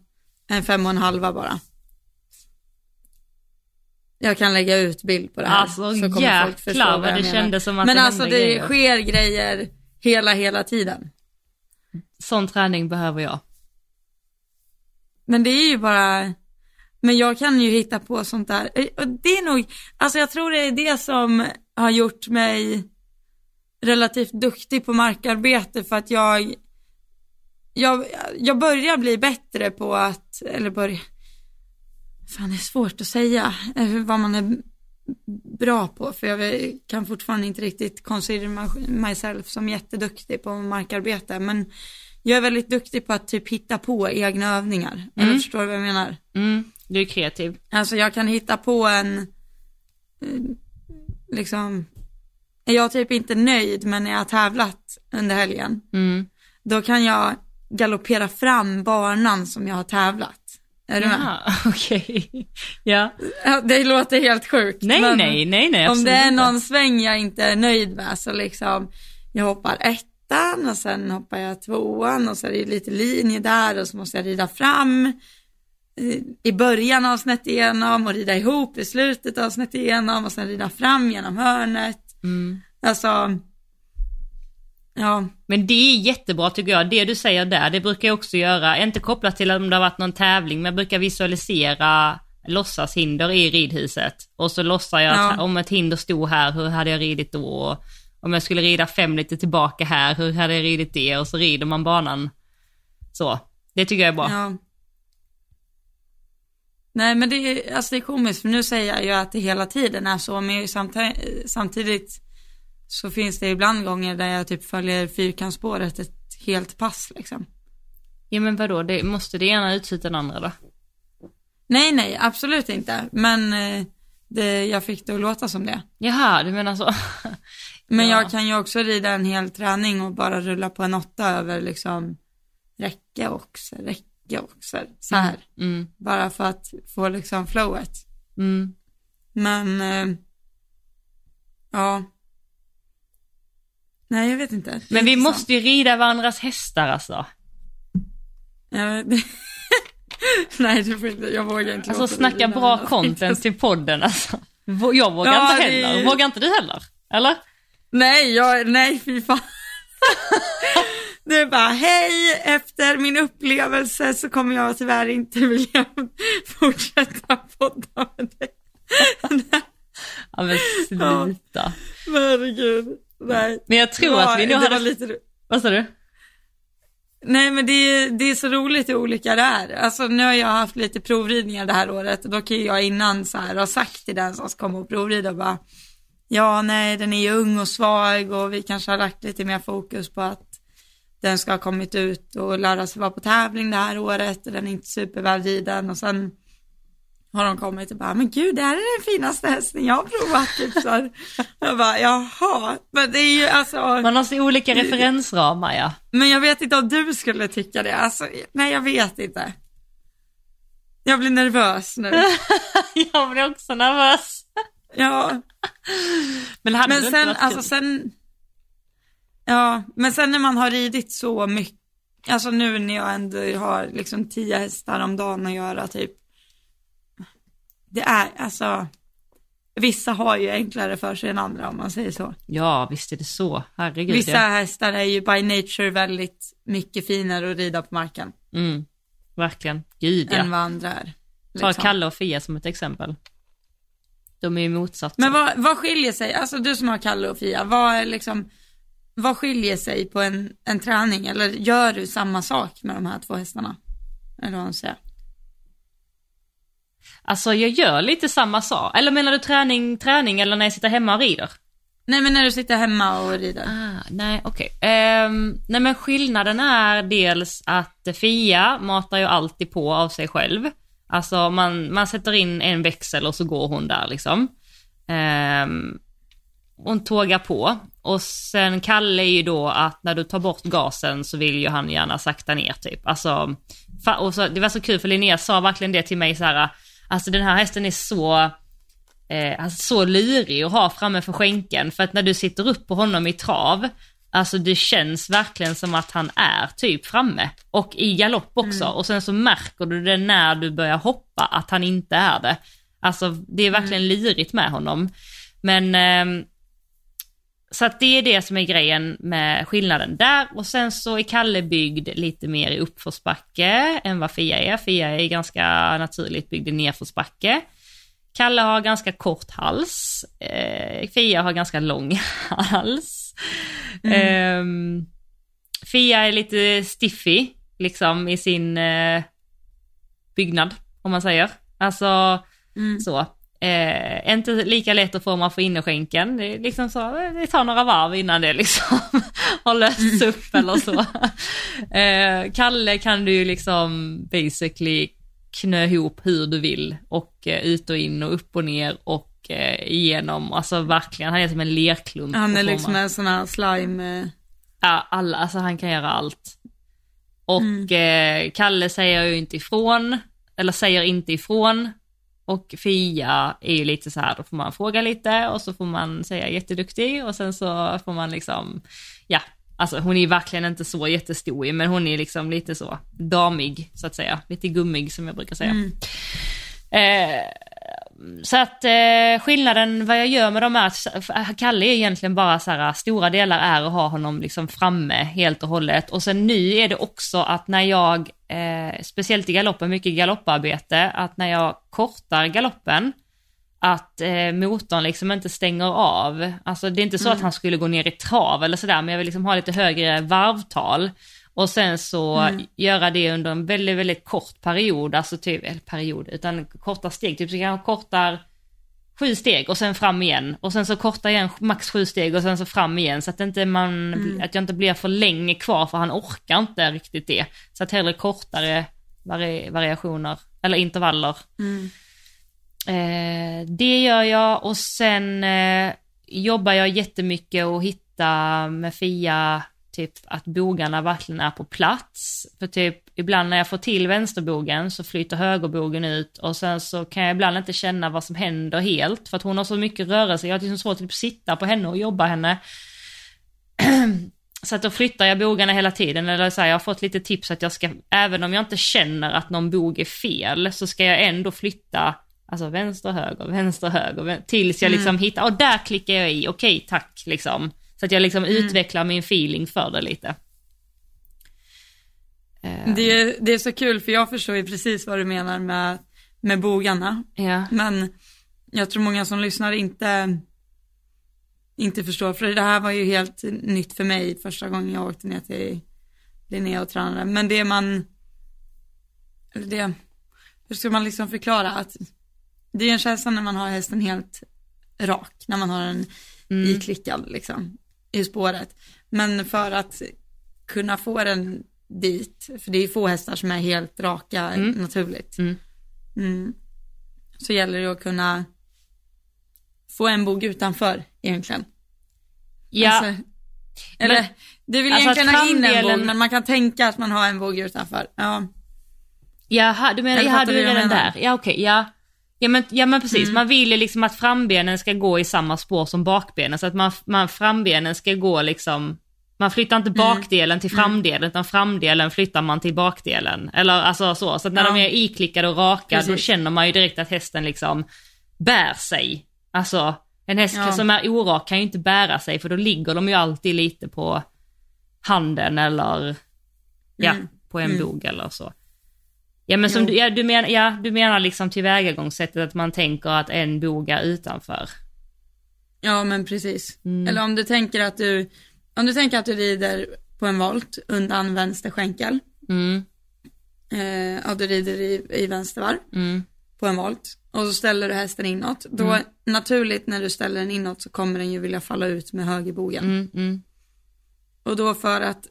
en fem och en halva bara. Jag kan lägga ut bild på det här. Alltså så kommer jäklar folk förstå vad det kändes som att Men det alltså det grejer. sker grejer hela, hela tiden. Sån träning behöver jag. Men det är ju bara, men jag kan ju hitta på sånt där. Eh, Och det är nog, alltså jag tror det är det som har gjort mig relativt duktig på markarbete för att jag, jag, jag börjar bli bättre på att, eller börja, fan det är svårt att säga eh, vad man är bra på för jag kan fortfarande inte riktigt consider my- myself som jätteduktig på markarbete men jag är väldigt duktig på att typ hitta på egna övningar. Eller förstår du vad jag menar? Mm, du är kreativ. Alltså jag kan hitta på en, eh, liksom, är jag typ inte nöjd men när jag har tävlat under helgen, Mm. då kan jag galoppera fram banan som jag har tävlat. Är du med? (laughs) Okej. Ja. Ja, det låter helt sjukt. Nej, men nej, nej, nej, Om det är inte. någon sväng jag inte är nöjd med så liksom, jag hoppar ettan och sen hoppar jag tvåan och så är det lite linje där och så måste jag rida fram eh, i början av snett igenom och rida ihop i slutet av snett igenom och sen rida fram genom hörnet. Mm. Alltså, ja, Men det är jättebra tycker jag. Det du säger där, det brukar jag också göra. Inte kopplat till om det har varit någon tävling, men jag brukar visualisera låtsashinder i ridhuset. Och så låtsar jag att Ja. om ett hinder stod här, hur hade jag ridit då? Om jag skulle rida fem lite tillbaka här, hur hade jag ridit det? Och så rider man banan så. Det tycker jag är bra. ja. Nej men det är, alltså det är komiskt för nu säger jag ju att det hela tiden är så men samtidigt, samtidigt så finns det ibland gånger där jag typ följer fyrkantsspåret ett helt pass liksom. Ja men vadå, det, måste det ena utesluta den andra då? Nej nej absolut inte men eh, det, jag fick det att låta som det. Jaha, du menar så. (laughs) Men Ja. jag kan ju också rida en hel träning och bara rulla på en åtta över liksom räcke också, räcke också, så här. Mm, Bara för att få liksom flowet. mm. Men, eh, ja. Nej, jag vet inte. Det Men vi intressant. måste ju rida varandras hästar alltså. Vet- (laughs) Nej, du får inte, jag vågar inte Alltså snacka bra content till podden alltså. Jag vågar Ja, inte det- heller. Vågar inte du heller? Eller? Nej, jag, nej fy fan. (laughs) Det är bara, hej, efter min upplevelse så kommer jag tyvärr inte vilja (laughs) fortsätta podda med dig. Ja men sluta. Herregud, nej. Men jag tror var- att vi nu hade... lite, Vad sa du? nej men det är, det är så roligt hur olika det är. Alltså nu har jag haft lite provridningar det här året och då kan jag innan så här ha sagt till den som ska komma och provrida bara, ja nej den är ju ung och svag och vi kanske har lagt lite mer fokus på att den ska ha kommit ut och lära sig vara på tävling det här året och den är inte supervälriden och sen har de kommit och bara, men gud det här är den finaste hästen jag har provat typ så här. Jag bara, jaha, men det är ju alltså, Man har så olika referensramar ja. men jag vet inte om du skulle tycka det, alltså, nej jag vet inte. Jag blir nervös nu. (laughs) jag blir också nervös. Ja, Men hade men sen, alltså kul? sen, ja, men sen när man har ridit så mycket, alltså nu när jag ändå har liksom tio hästar om dagen att göra typ, det är alltså, vissa har ju enklare för sig än andra om man säger så. Ja, visst är det så. Herregud. Vissa hästar är ju by nature väldigt mycket finare att rida på marken Mm, verkligen. Gud än ja. vad andra är. Ta liksom. Kalle och Fia som ett exempel. De är ju motsatser. Men vad, vad skiljer sig, alltså du som har Kalle och Fia, vad är liksom, vad skiljer sig på en, en träning? Eller gör du samma sak med de här två hästarna? Eller vad man säger. Alltså jag gör lite samma sak. Eller menar du träning, träning eller när jag sitter hemma och rider? Nej men när du sitter hemma och rider. Ah, nej, okej. Ehm, nej men skillnaden är dels att Fia matar ju alltid på av sig själv. Alltså man, man sätter in en växel och så går hon där liksom. Ehm, hon tågar på. Och sen Kalle är ju då att när du tar bort gasen så vill ju han gärna sakta ner typ. Alltså, och så, det var så kul för Linnea sa verkligen det till mig så här. Alltså den här hästen är så eh, alltså så lurig att ha framme för skänken. För att när du sitter upp på honom i trav, alltså det känns verkligen som att han är typ framme. Och i galopp också. Och sen så märker du det när du börjar hoppa att han inte är det. Alltså det är verkligen lirigt med honom. Men eh, så att det är det som är grejen med skillnaden där och sen så är Kalle byggd lite mer i uppförsbacke än vad Fia är. Fia är ganska naturligt byggd i nedförsbacke. Kalle har ganska kort hals. Eh, Fia har ganska lång (laughs) hals. Mm. Eh, Fia är lite stiffy liksom i sin eh, byggnad om man säger. Alltså mm. så. Eh, inte lika lätt att få man få innerskänken. Det, är liksom så, det tar några varv innan det liksom (laughs) har lösts upp eller så. Eh, Kalle kan du ju liksom basically knö ihop hur du vill och eh, ut och in och upp och ner och eh, igenom, alltså verkligen, han är som en lerklump. Han är liksom en sån här slime. Eh. Ja, alla, alltså han kan göra allt. Och mm. eh, Kalle säger ju inte ifrån, eller säger inte ifrån, och Fia är ju lite så här, då får man fråga lite och så får man säga jätteduktig och sen så får man liksom, ja, alltså hon är verkligen inte så jättestor men hon är liksom lite så damig så att säga, lite gummig som jag brukar säga. Mm. Eh, så att eh, skillnaden vad jag gör med dem är att Kalle är egentligen bara så här, stora delar är att ha honom liksom framme helt och hållet. Och sen nu är det också att när jag, eh, speciellt i galoppen, mycket galopparbete, att när jag kortar galoppen, att eh, motorn liksom inte stänger av. Alltså det är inte så mm. att han skulle gå ner i trav eller sådär, men jag vill liksom ha lite högre varvtal. Och sen så mm. göra det under en väldigt, väldigt kort period, alltså typ, eller period, utan korta steg, typ så kanske kortar sju steg och sen fram igen och sen så korta igen max sju steg och sen så fram igen så att inte man, mm. att jag inte blir för länge kvar för han orkar inte riktigt det. Så att hellre kortare vari variationer, eller intervaller. Mm. Eh, det gör jag och sen eh, jobbar jag jättemycket och hitta med Fia typ att bogarna verkligen är på plats. För typ ibland när jag får till vänsterbogen så flyter högerbogen ut och sen så kan jag ibland inte känna vad som händer helt för att hon har så mycket rörelse. Jag har liksom svårt att typ sitta på henne och jobba henne. (clears throat) Så att då flyttar jag bogarna hela tiden, eller så här, jag har fått lite tips att jag ska, även om jag inte känner att någon bog är fel, så ska jag ändå flytta, alltså vänster, höger, vänster, höger, tills jag mm. liksom hittar, och där klickar jag i, okej tack liksom. Så att jag liksom mm. utvecklar min feeling för det lite. Det är, det är så kul för jag förstår ju precis vad du menar med, med bogarna. Ja. Men jag tror många som lyssnar inte, inte förstår, för det här var ju helt nytt för mig första gången jag åkte ner till Linnea och tränade. Men det man, eller det, hur ska man liksom förklara att det är en känsla när man har hästen helt rak, när man har den mm. iklickad liksom i spåret. Men för att kunna få den dit, för det är ju få hästar som är helt raka mm. naturligt. Mm. Mm. Så gäller det att kunna få en bog utanför egentligen. Ja. Alltså, eller, men, det vill alltså egentligen ha in en bog, men man kan tänka att man har en bog utanför. Ja. Jaha, du menar, jaha, du är redan där. Ja okej, okay, ja. Ja men, ja men precis, mm. man vill ju liksom att frambenen ska gå i samma spår som bakbenen så att man, man frambenen ska gå liksom, man flyttar inte mm. bakdelen mm. till framdelen utan framdelen flyttar man till bakdelen. Eller alltså så, så att när ja. de är iklickade och raka precis. då känner man ju direkt att hästen liksom bär sig. Alltså en häst ja. som är orak kan ju inte bära sig för då ligger de ju alltid lite på handen eller ja, mm. på en mm. bog eller så. Ja men som du, ja, du, men, ja, du menar liksom tillvägagångssättet att man tänker att en bogar utanför? Ja men precis. Mm. Eller om du tänker att du, om du tänker att du rider på en volt undan vänster skänkel. Mm. Eh, och du rider i, i vänstervarv mm. på en volt. Och så ställer du hästen inåt. Då mm. naturligt när du ställer den inåt så kommer den ju vilja falla ut med högerbogen. Mm, mm. Och då för att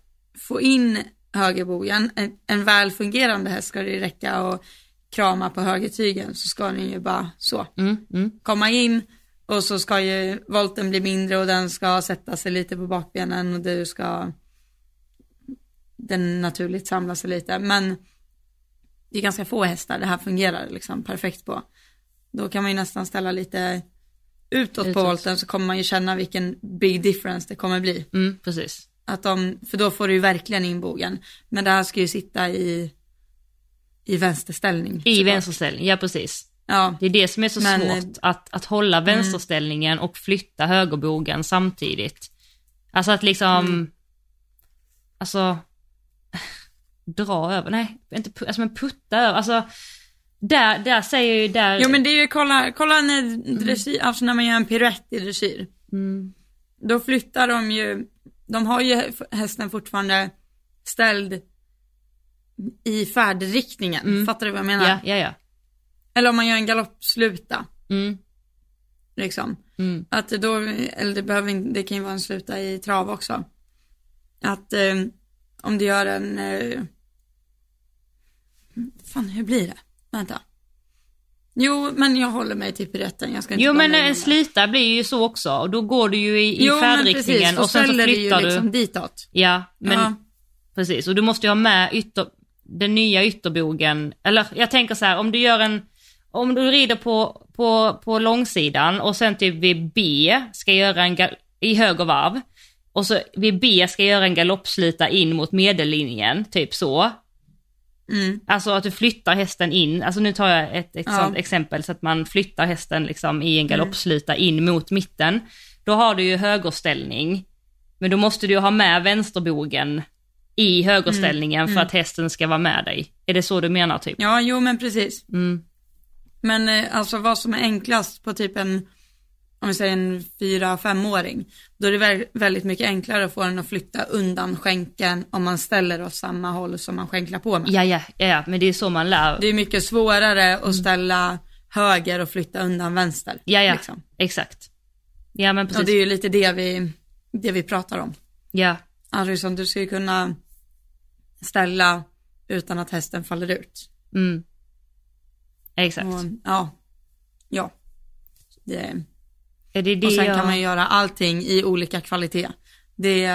få in högerbogen. En, en väl fungerande häst ska det räcka och krama på högertygen så ska den ju bara så mm, mm. komma in och så ska ju volten bli mindre och den ska sätta sig lite på bakbenen och du ska den naturligt samla sig lite men det är ganska få hästar det här fungerar liksom perfekt på. Då kan man ju nästan ställa lite utåt, utåt. på volten så kommer man ju känna vilken big difference det kommer bli. Mm, precis. Att de, för då får du ju verkligen in bogen. Men det här ska ju sitta i, i vänsterställning. I vänsterställning, ja precis. Ja, Det är det som är så Men- Mm. svårt, att, att hålla vänsterställningen och flytta högerbogen samtidigt. Alltså att liksom, Mm. alltså, dra över, nej, inte alltså men putta över, alltså, där, där säger ju, där, jo men det är ju, kolla, kolla när dressyr, alltså när man gör en piruett i dressyr. mm, Då flyttar de ju, de har ju hästen fortfarande ställd i färdriktningen. Mm. Fattar du vad jag menar? ja, ja, ja, Eller om man gör en galoppsluta, mm, liksom. mm, Att då, eller det behöver inte, det kan ju vara en sluta i trav också. Att eh, om du gör en, eh, fan hur blir det? Vänta. Jo, men jag håller mig till piruetten, jag ska inte Jo men en slita blir ju så också, och då går du ju i, Jo, färdriktningen precis, då och sen så du flyttar du, liksom ditåt. ja, men ja. Precis, och du måste ju ha med ytter, den nya ytterbogen, eller jag tänker så här, om du gör en, om du rider på, på, på långsidan och sen typ vid B ska göra en, i höger varv, och så vid B ska göra en galoppslita in mot medellinjen, typ så. Mm. Alltså att du flyttar hästen in, alltså nu tar jag ett, ett Ja. exempel så att man flyttar hästen liksom i en galoppslita in mot mitten. Då har du ju högerställning, men då måste du ha med vänsterbogen i högerställningen för att hästen ska vara med dig. Är det så du menar typ? Ja, jo men precis. Mm. Men eh, alltså vad som är enklast på typ en, om vi säger en fyra femåring då är det vä- väldigt mycket enklare att få den att flytta undan skänken om man ställer åt samma håll som man skänklar på med. Ja, ja, ja, ja, men det är så man lär. Det är mycket svårare att ställa höger och flytta undan vänster. Ja, ja, Liksom. exakt. Ja, men Och precis. det är ju lite det vi, det vi pratar om. Ja, Alltså som du ska ju kunna ställa utan att hästen faller ut. mm. Exakt. Och, ja, ja. Det, Är det det och sen jag... kan man göra allting i olika kvalitet. Det,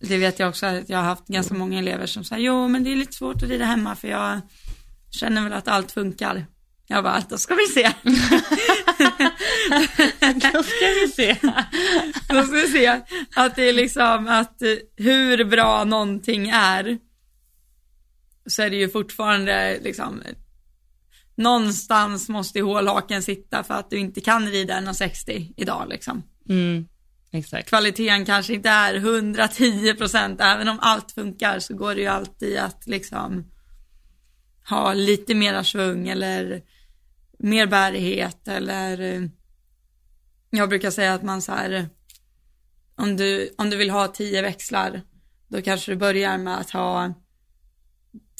det vet jag också att jag har haft ganska många elever som säger, jo men det är lite svårt att rida hemma för jag känner väl att allt funkar. Jag bara, då ska vi se. (laughs) Då ska vi se. (laughs) Då ska vi se att det är liksom att eh, hur bra någonting är så är det ju fortfarande liksom någonstans måste ju hålhaken sitta för att du inte kan rida 1,60 idag liksom. Mm. Exakt. Kvaliteten kanske inte är 110 procent, även om allt funkar så går det ju alltid att liksom ha lite mera svung eller mer bärighet eller eh, jag brukar säga att man så här om du, om du vill ha tio växlar då kanske du börjar med att ha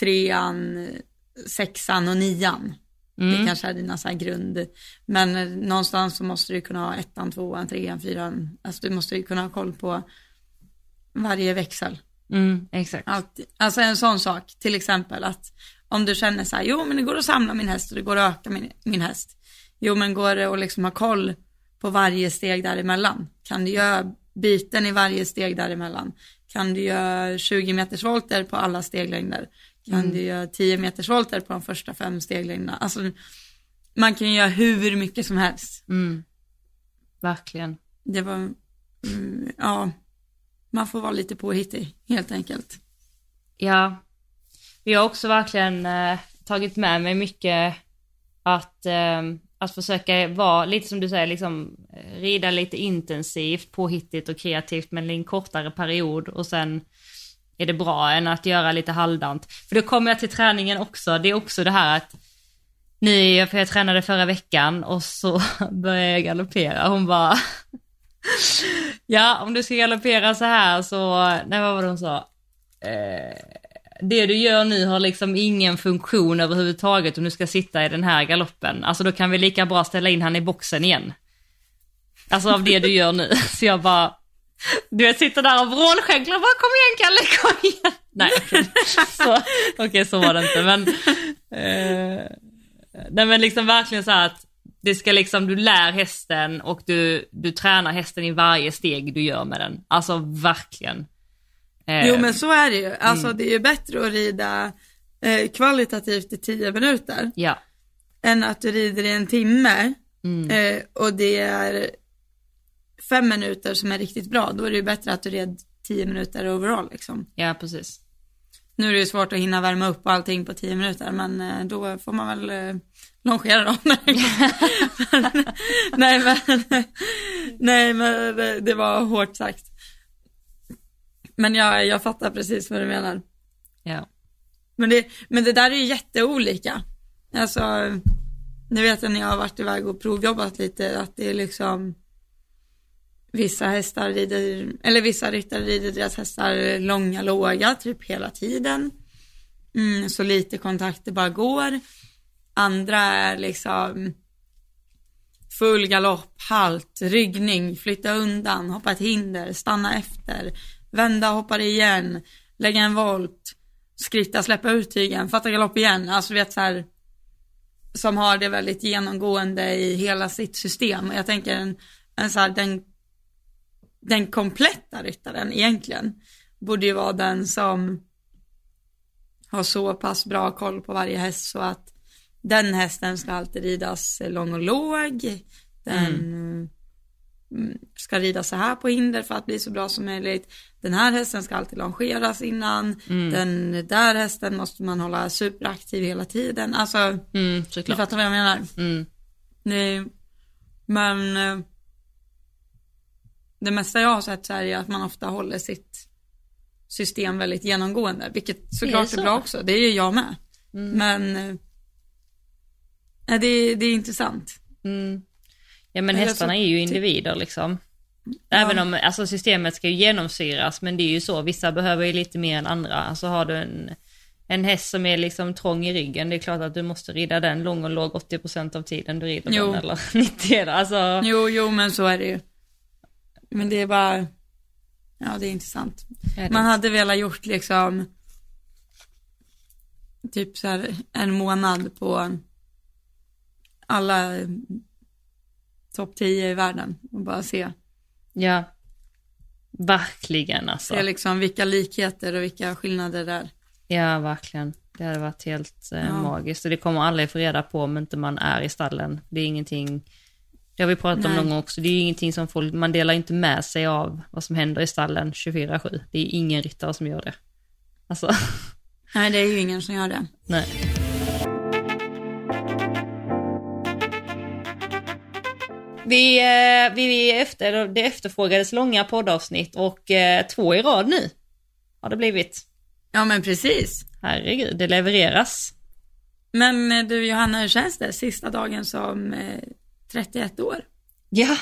trean, sexan och nian. Det Mm. kanske är dina så grund, men eh, någonstans så måste du kunna ha ettan, tvåan, trean, fyran, alltså du måste ju kunna ha koll på varje växel. Mm. Exakt. Allt, alltså en sån sak, till exempel att om du känner så här, jo men det går att samla min häst och det går att öka min, min häst. Jo men går det att liksom ha koll på varje steg däremellan? Kan du göra byten i varje steg däremellan? Kan du göra 20 meters volter på alla steglängder? Kan du göra 10 meters volter på de första fem steglängderna? Alltså man kan göra hur mycket som helst. Mm. Verkligen. Det var, mm, ja, man får vara lite påhittig helt enkelt. Ja. Vi har också verkligen eh, tagit med mig mycket att, eh, att försöka vara lite som du säger, liksom eh, rida lite intensivt, påhittigt och kreativt men i en kortare period och sen är det bra än att göra lite halvdant. För då kommer jag till träningen också, det är också det här att nu, för jag tränade förra veckan och så (laughs) började jag galoppera, hon bara (laughs) Ja, om du ska galoppera så här så, nej vad var det hon sa? Eh, det du gör nu har liksom ingen funktion överhuvudtaget om du ska sitta i den här galoppen. Alltså då kan vi lika bra ställa in han i boxen igen. Alltså av det du gör nu. (laughs) Så jag bara, du vet sitter där och vrålskänklar bara kom igen Kalle, kom igen. Nej okej, (laughs) så, okej, så var det inte men. Eh, nej men liksom verkligen så här att det ska liksom, du lär hästen och du, du tränar hästen i varje steg du gör med den. Alltså verkligen. Eh, Jo men så är det ju. Alltså det är ju bättre att rida eh, kvalitativt i tio minuter Ja. än att du rider i en timme Mm. eh, och det är fem minuter som är riktigt bra. Då är det ju bättre att du red tio minuter overall liksom. Ja, precis. Nu är det ju svårt att hinna värma upp allting på tio minuter, men eh, då får man väl eh, longera dem. (laughs) nej, men, nej, men det, det var hårt sagt. Men jag, jag fattar precis vad du menar. Ja. Men det, men det där är ju jätteolika. Alltså, nu vet jag när jag har varit iväg och provjobbat lite att det är liksom vissa hästar rider, eller vissa ryttare rider deras hästar långa, låga, typ hela tiden. Mm, så lite kontakt det bara går. Andra är liksom full galopp, halt, ryggning, flytta undan, hoppa ett hinder, stanna efter, vända, hoppa igen, lägga en volt, skritta, släppa ut tygen, fatta galopp igen. Alltså vet så här, som har det väldigt genomgående i hela sitt system. Jag tänker en, en så här, den, den kompletta ryttaren egentligen borde ju vara den som har så pass bra koll på varje häst så att den hästen ska alltid ridas lång och låg. Den mm. ska ridas så här på hinder för att bli så bra som möjligt. Den här hästen ska alltid longeras innan. Mm. Den där hästen måste man hålla superaktiv hela tiden. Alltså, mm, du fattar vad jag menar. Mm. Nej, men eh, det mesta jag har sett så är att man ofta håller sitt system väldigt genomgående, vilket såklart är, så. är bra också. Det är ju jag med. Mm. Men äh, det, det är intressant. Mm. Ja men hästarna är ju individer liksom. Även ja. om alltså, systemet ska ju genomsyras, men det är ju så, vissa behöver ju lite mer än andra. Alltså har du en, en häst som är liksom trång i ryggen, det är klart att du måste rida den lång och låg 80% av tiden du rider jo. den eller (laughs) 90 alltså. Jo, jo men så är det ju. Men det är bara, ja det är intressant. Är Man hade velat gjort liksom typ så här en månad på alla topp 10 i världen och bara se Ja, verkligen alltså. Se liksom vilka likheter och vilka skillnader det är. Ja, verkligen. Det hade varit helt eh, ja. magiskt. Och det kommer aldrig få reda på om inte man är i stallen. Det är ingenting, det har vi pratat Nej. om någon gång också, det är ingenting som folk, man delar inte med sig av vad som händer i stallen 24-7. Det är ingen ryttare som gör det. Alltså. (laughs) Nej, det är ju ingen som gör det. Nej. Vi, eh, vi efter, det efterfrågades långa poddavsnitt och eh, två i rad nu har det blivit. Ja men precis. Herregud, det levereras. Men eh, du Johanna, hur känns det? Sista dagen som 31 år. Ja.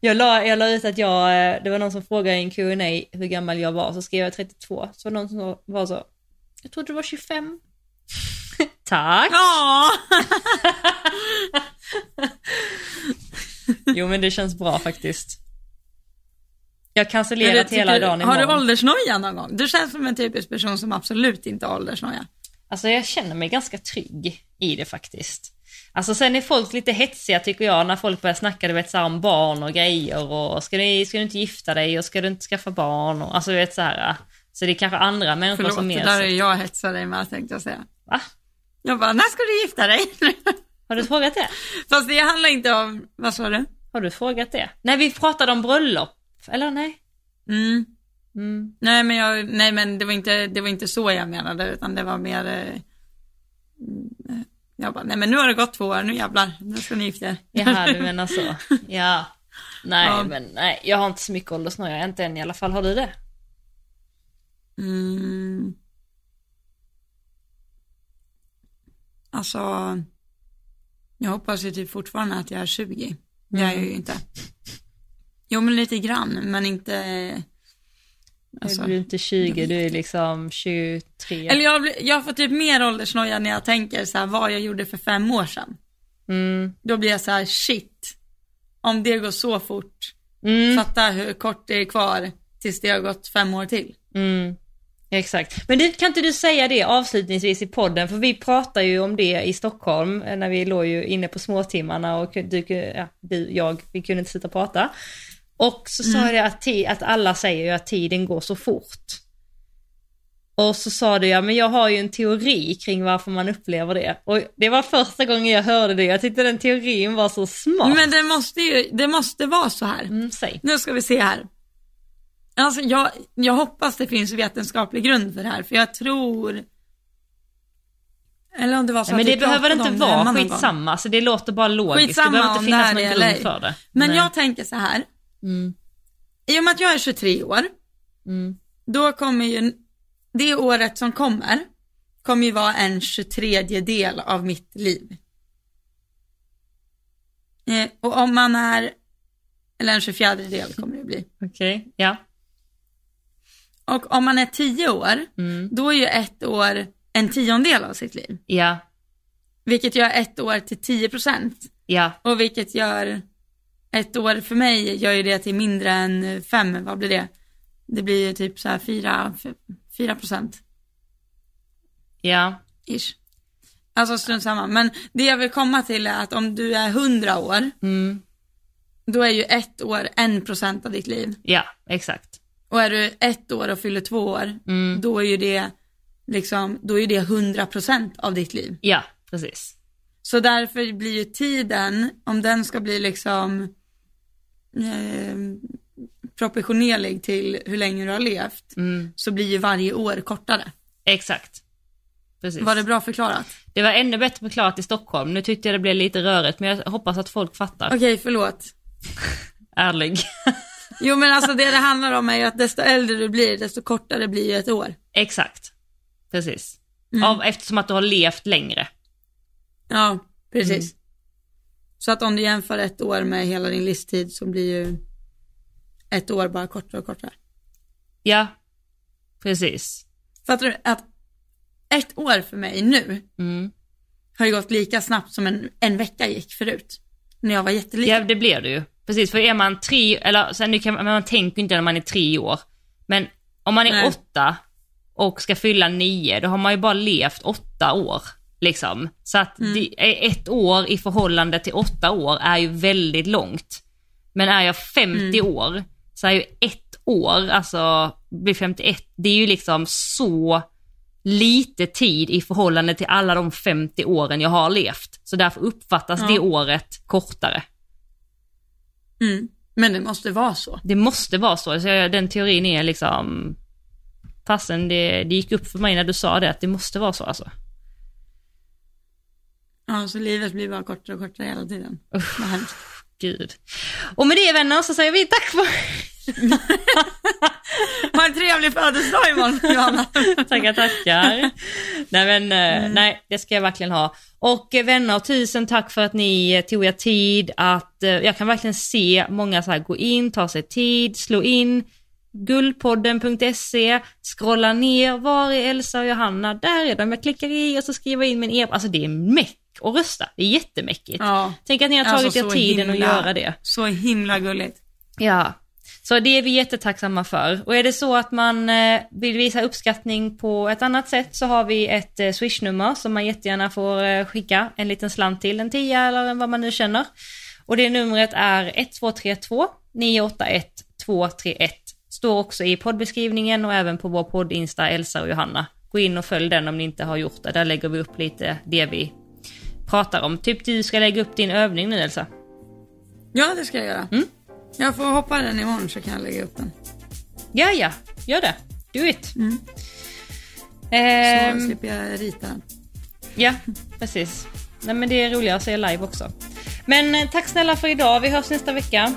Jag la, jag la ut att jag, eh, det var någon som frågade i en Q&A hur gammal jag var, så skrev jag 32. Så var någon som var så, jag trodde du var 25. (laughs) Tack! Ja. (laughs) jo men det känns bra faktiskt. Jag har cancellerat hela dagen imorgon. Har du åldersnoja någon gång? Du känns som en typisk person som absolut inte har åldersnoja. Alltså jag känner mig ganska trygg i det faktiskt. Alltså sen är folk lite hetsiga tycker jag när folk börjar snacka du vet, så om barn och grejer och ska du, ska du inte gifta dig och ska du inte skaffa barn och alltså du vet så här. Så det är kanske andra människor Förlåt, som mer... Förlåt, det där är jag hetsar dig med tänkte jag säga. Va? Jag bara, när ska du gifta dig? (laughs) Har du frågat det? Fast det handlar inte om, vad sa du? Har du frågat det? Nej, vi pratade om bröllop. Eller nej? Mm. mm. Nej men jag, nej men det var inte, det var inte så jag menade utan det var mer eh, Jag bara, nej men nu har det gått två år, nu jävlar, nu ska ni gifta er. Jaha, du menar så. (laughs) Ja. Nej ja. men nej, jag har inte så mycket åldersnoja, inte än i alla fall. Har du det? Mm. Alltså, jag hoppas ju typ fortfarande att jag är 20. Det är jag ju mm. inte. Jo men lite grann, men inte... Alltså, du är inte 20, du är liksom 23. Eller jag, jag får typ mer åldersnoja när jag tänker så här vad jag gjorde för fem år sedan. Mm. Då blir jag så här, shit. Om det går så fort. Mm. Fatta hur kort det är kvar tills det har gått fem år till. Mm. Exakt. Men det, kan inte du säga det avslutningsvis i podden? För vi pratade ju om det i Stockholm eh, när vi låg ju inne på småtimmarna och du, ja, du jag, vi kunde inte sitta och prata. Och så mm. sa jag att, att alla säger ju att tiden går så fort. Och så sa du, ja men jag har ju en teori kring varför man upplever det. Och det var första gången jag hörde det, jag tyckte den teorin var så smart. Men det måste ju, det måste vara så här. Mm. Nu ska vi se här. Alltså jag, jag hoppas det finns vetenskaplig grund för det här, för jag tror... Eller om det var så Ja, men att det vi behöver inte vara skitsamma, alltså det låter bara logiskt. Skitsamma det behöver inte finnas det någon grund för det. Men Nej. jag tänker så här, Mm. i och med att jag är 23 år, Mm. då kommer ju, det året som kommer, kommer ju vara en 23 del av mitt liv. Eh, och om man är, eller en 24 del kommer det bli. (laughs) Okej, ja. Och om man är 10 år, Mm. då är ju ett år en tiondel av sitt liv. Ja, Vilket gör ett år till 10 procent. ja, Och vilket gör ett år för mig gör ju det till mindre än fem, vad blir det? Det blir ju typ så här fyra, fyra procent ja. ish. Alltså strunt samma. Men det jag vill komma till är att om du är 100 år, Mm. då är ju ett år en procent av ditt liv. Ja, exakt. Och är du ett år och fyller två år, Mm. då är ju det liksom, då är ju det 100 procent av ditt liv. Ja, precis. Så därför blir ju tiden, om den ska bli liksom eh, proportionerlig till hur länge du har levt, Mm. så blir ju varje år kortare. Exakt. Precis. Var det bra förklarat? Det var ännu bättre förklarat i Stockholm. Nu tyckte jag det blev lite rörigt, men jag hoppas att folk fattar. Okej, förlåt. (laughs) Ärlig. (laughs) Jo men alltså det det handlar om är ju att desto äldre du blir, desto kortare blir ju ett år. Exakt. Precis. Mm. Av, eftersom att du har levt längre. Ja, precis. Så att om du jämför ett år med hela din livstid så blir ju ett år bara kortare och kortare. Ja, precis. Fattar du att ett år för mig nu Mm. har ju gått lika snabbt som en, en vecka gick förut. När jag var jätteliten. Ja, det blir det ju. Precis, för är man tre, eller sen nu kan man, man tänker inte när man är tre år. Men om man är Nej. åtta och ska fylla nio, då har man ju bara levt åtta år. Liksom. Så att det, är ett år i förhållande till åtta år är ju väldigt långt. Men är jag 50 år så är ju ett år, alltså blir 51, det är ju liksom så lite tid i förhållande till alla de 50 åren jag har levt. Så därför uppfattas Ja. det året kortare. Mm. Men det måste vara så. Det måste vara så. så jag, den teorin är liksom... Fasen, det, det gick upp för mig när du sa det, att det måste vara så alltså. Ja, så livet blir bara kortare och kortare hela tiden. Vad hemskt. Gud. Och med det vänner så säger vi tack för... (laughs) Ha en trevlig födelsedag imorgon, Johanna. (laughs) tackar, tackar. nej men, eh, nej, det ska jag verkligen ha. Och eh, vänner, tusen tack för att ni eh, tog er tid att, jag kan verkligen se många så här gå in, ta sig tid, slå in guldpodden.se, scrolla ner, var är Elsa och Johanna? Där är de, jag klickar i och så skriver jag in min e Alltså det är meck att rösta, det är jättemäckigt. Ja, Tänk att ni har Alltså, tagit er så tiden att himla- göra det. så himla gulligt. Ja, så det är vi jättetacksamma för. Och är det så att man eh, vill visa uppskattning på ett annat sätt så har vi ett eh, swishnummer som man jättegärna får eh, skicka en liten slant till, en tia eller vad man nu känner. Och det numret är 1232 981 231. Står också i poddbeskrivningen och även på vår podd Insta Elsa och Johanna. Gå in och följ den om ni inte har gjort det. Där lägger vi upp lite det vi pratar om. Typ du ska lägga upp din övning nu Elsa. Ja, det ska jag göra. Mm. Jag får hoppa den imorgon så kan jag lägga upp den. Ja, ja, gör det. Do it. Mm. Så Ehm, slipper jag rita den. ja, precis. Nej, men det är roligare att se live också. Men eh, tack snälla för idag. Vi hörs nästa vecka.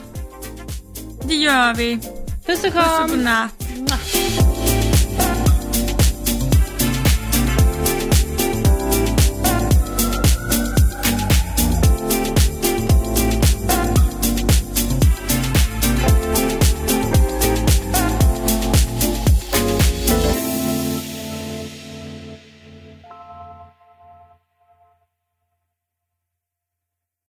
Det gör vi. Puss och Puss och kram! godnatt.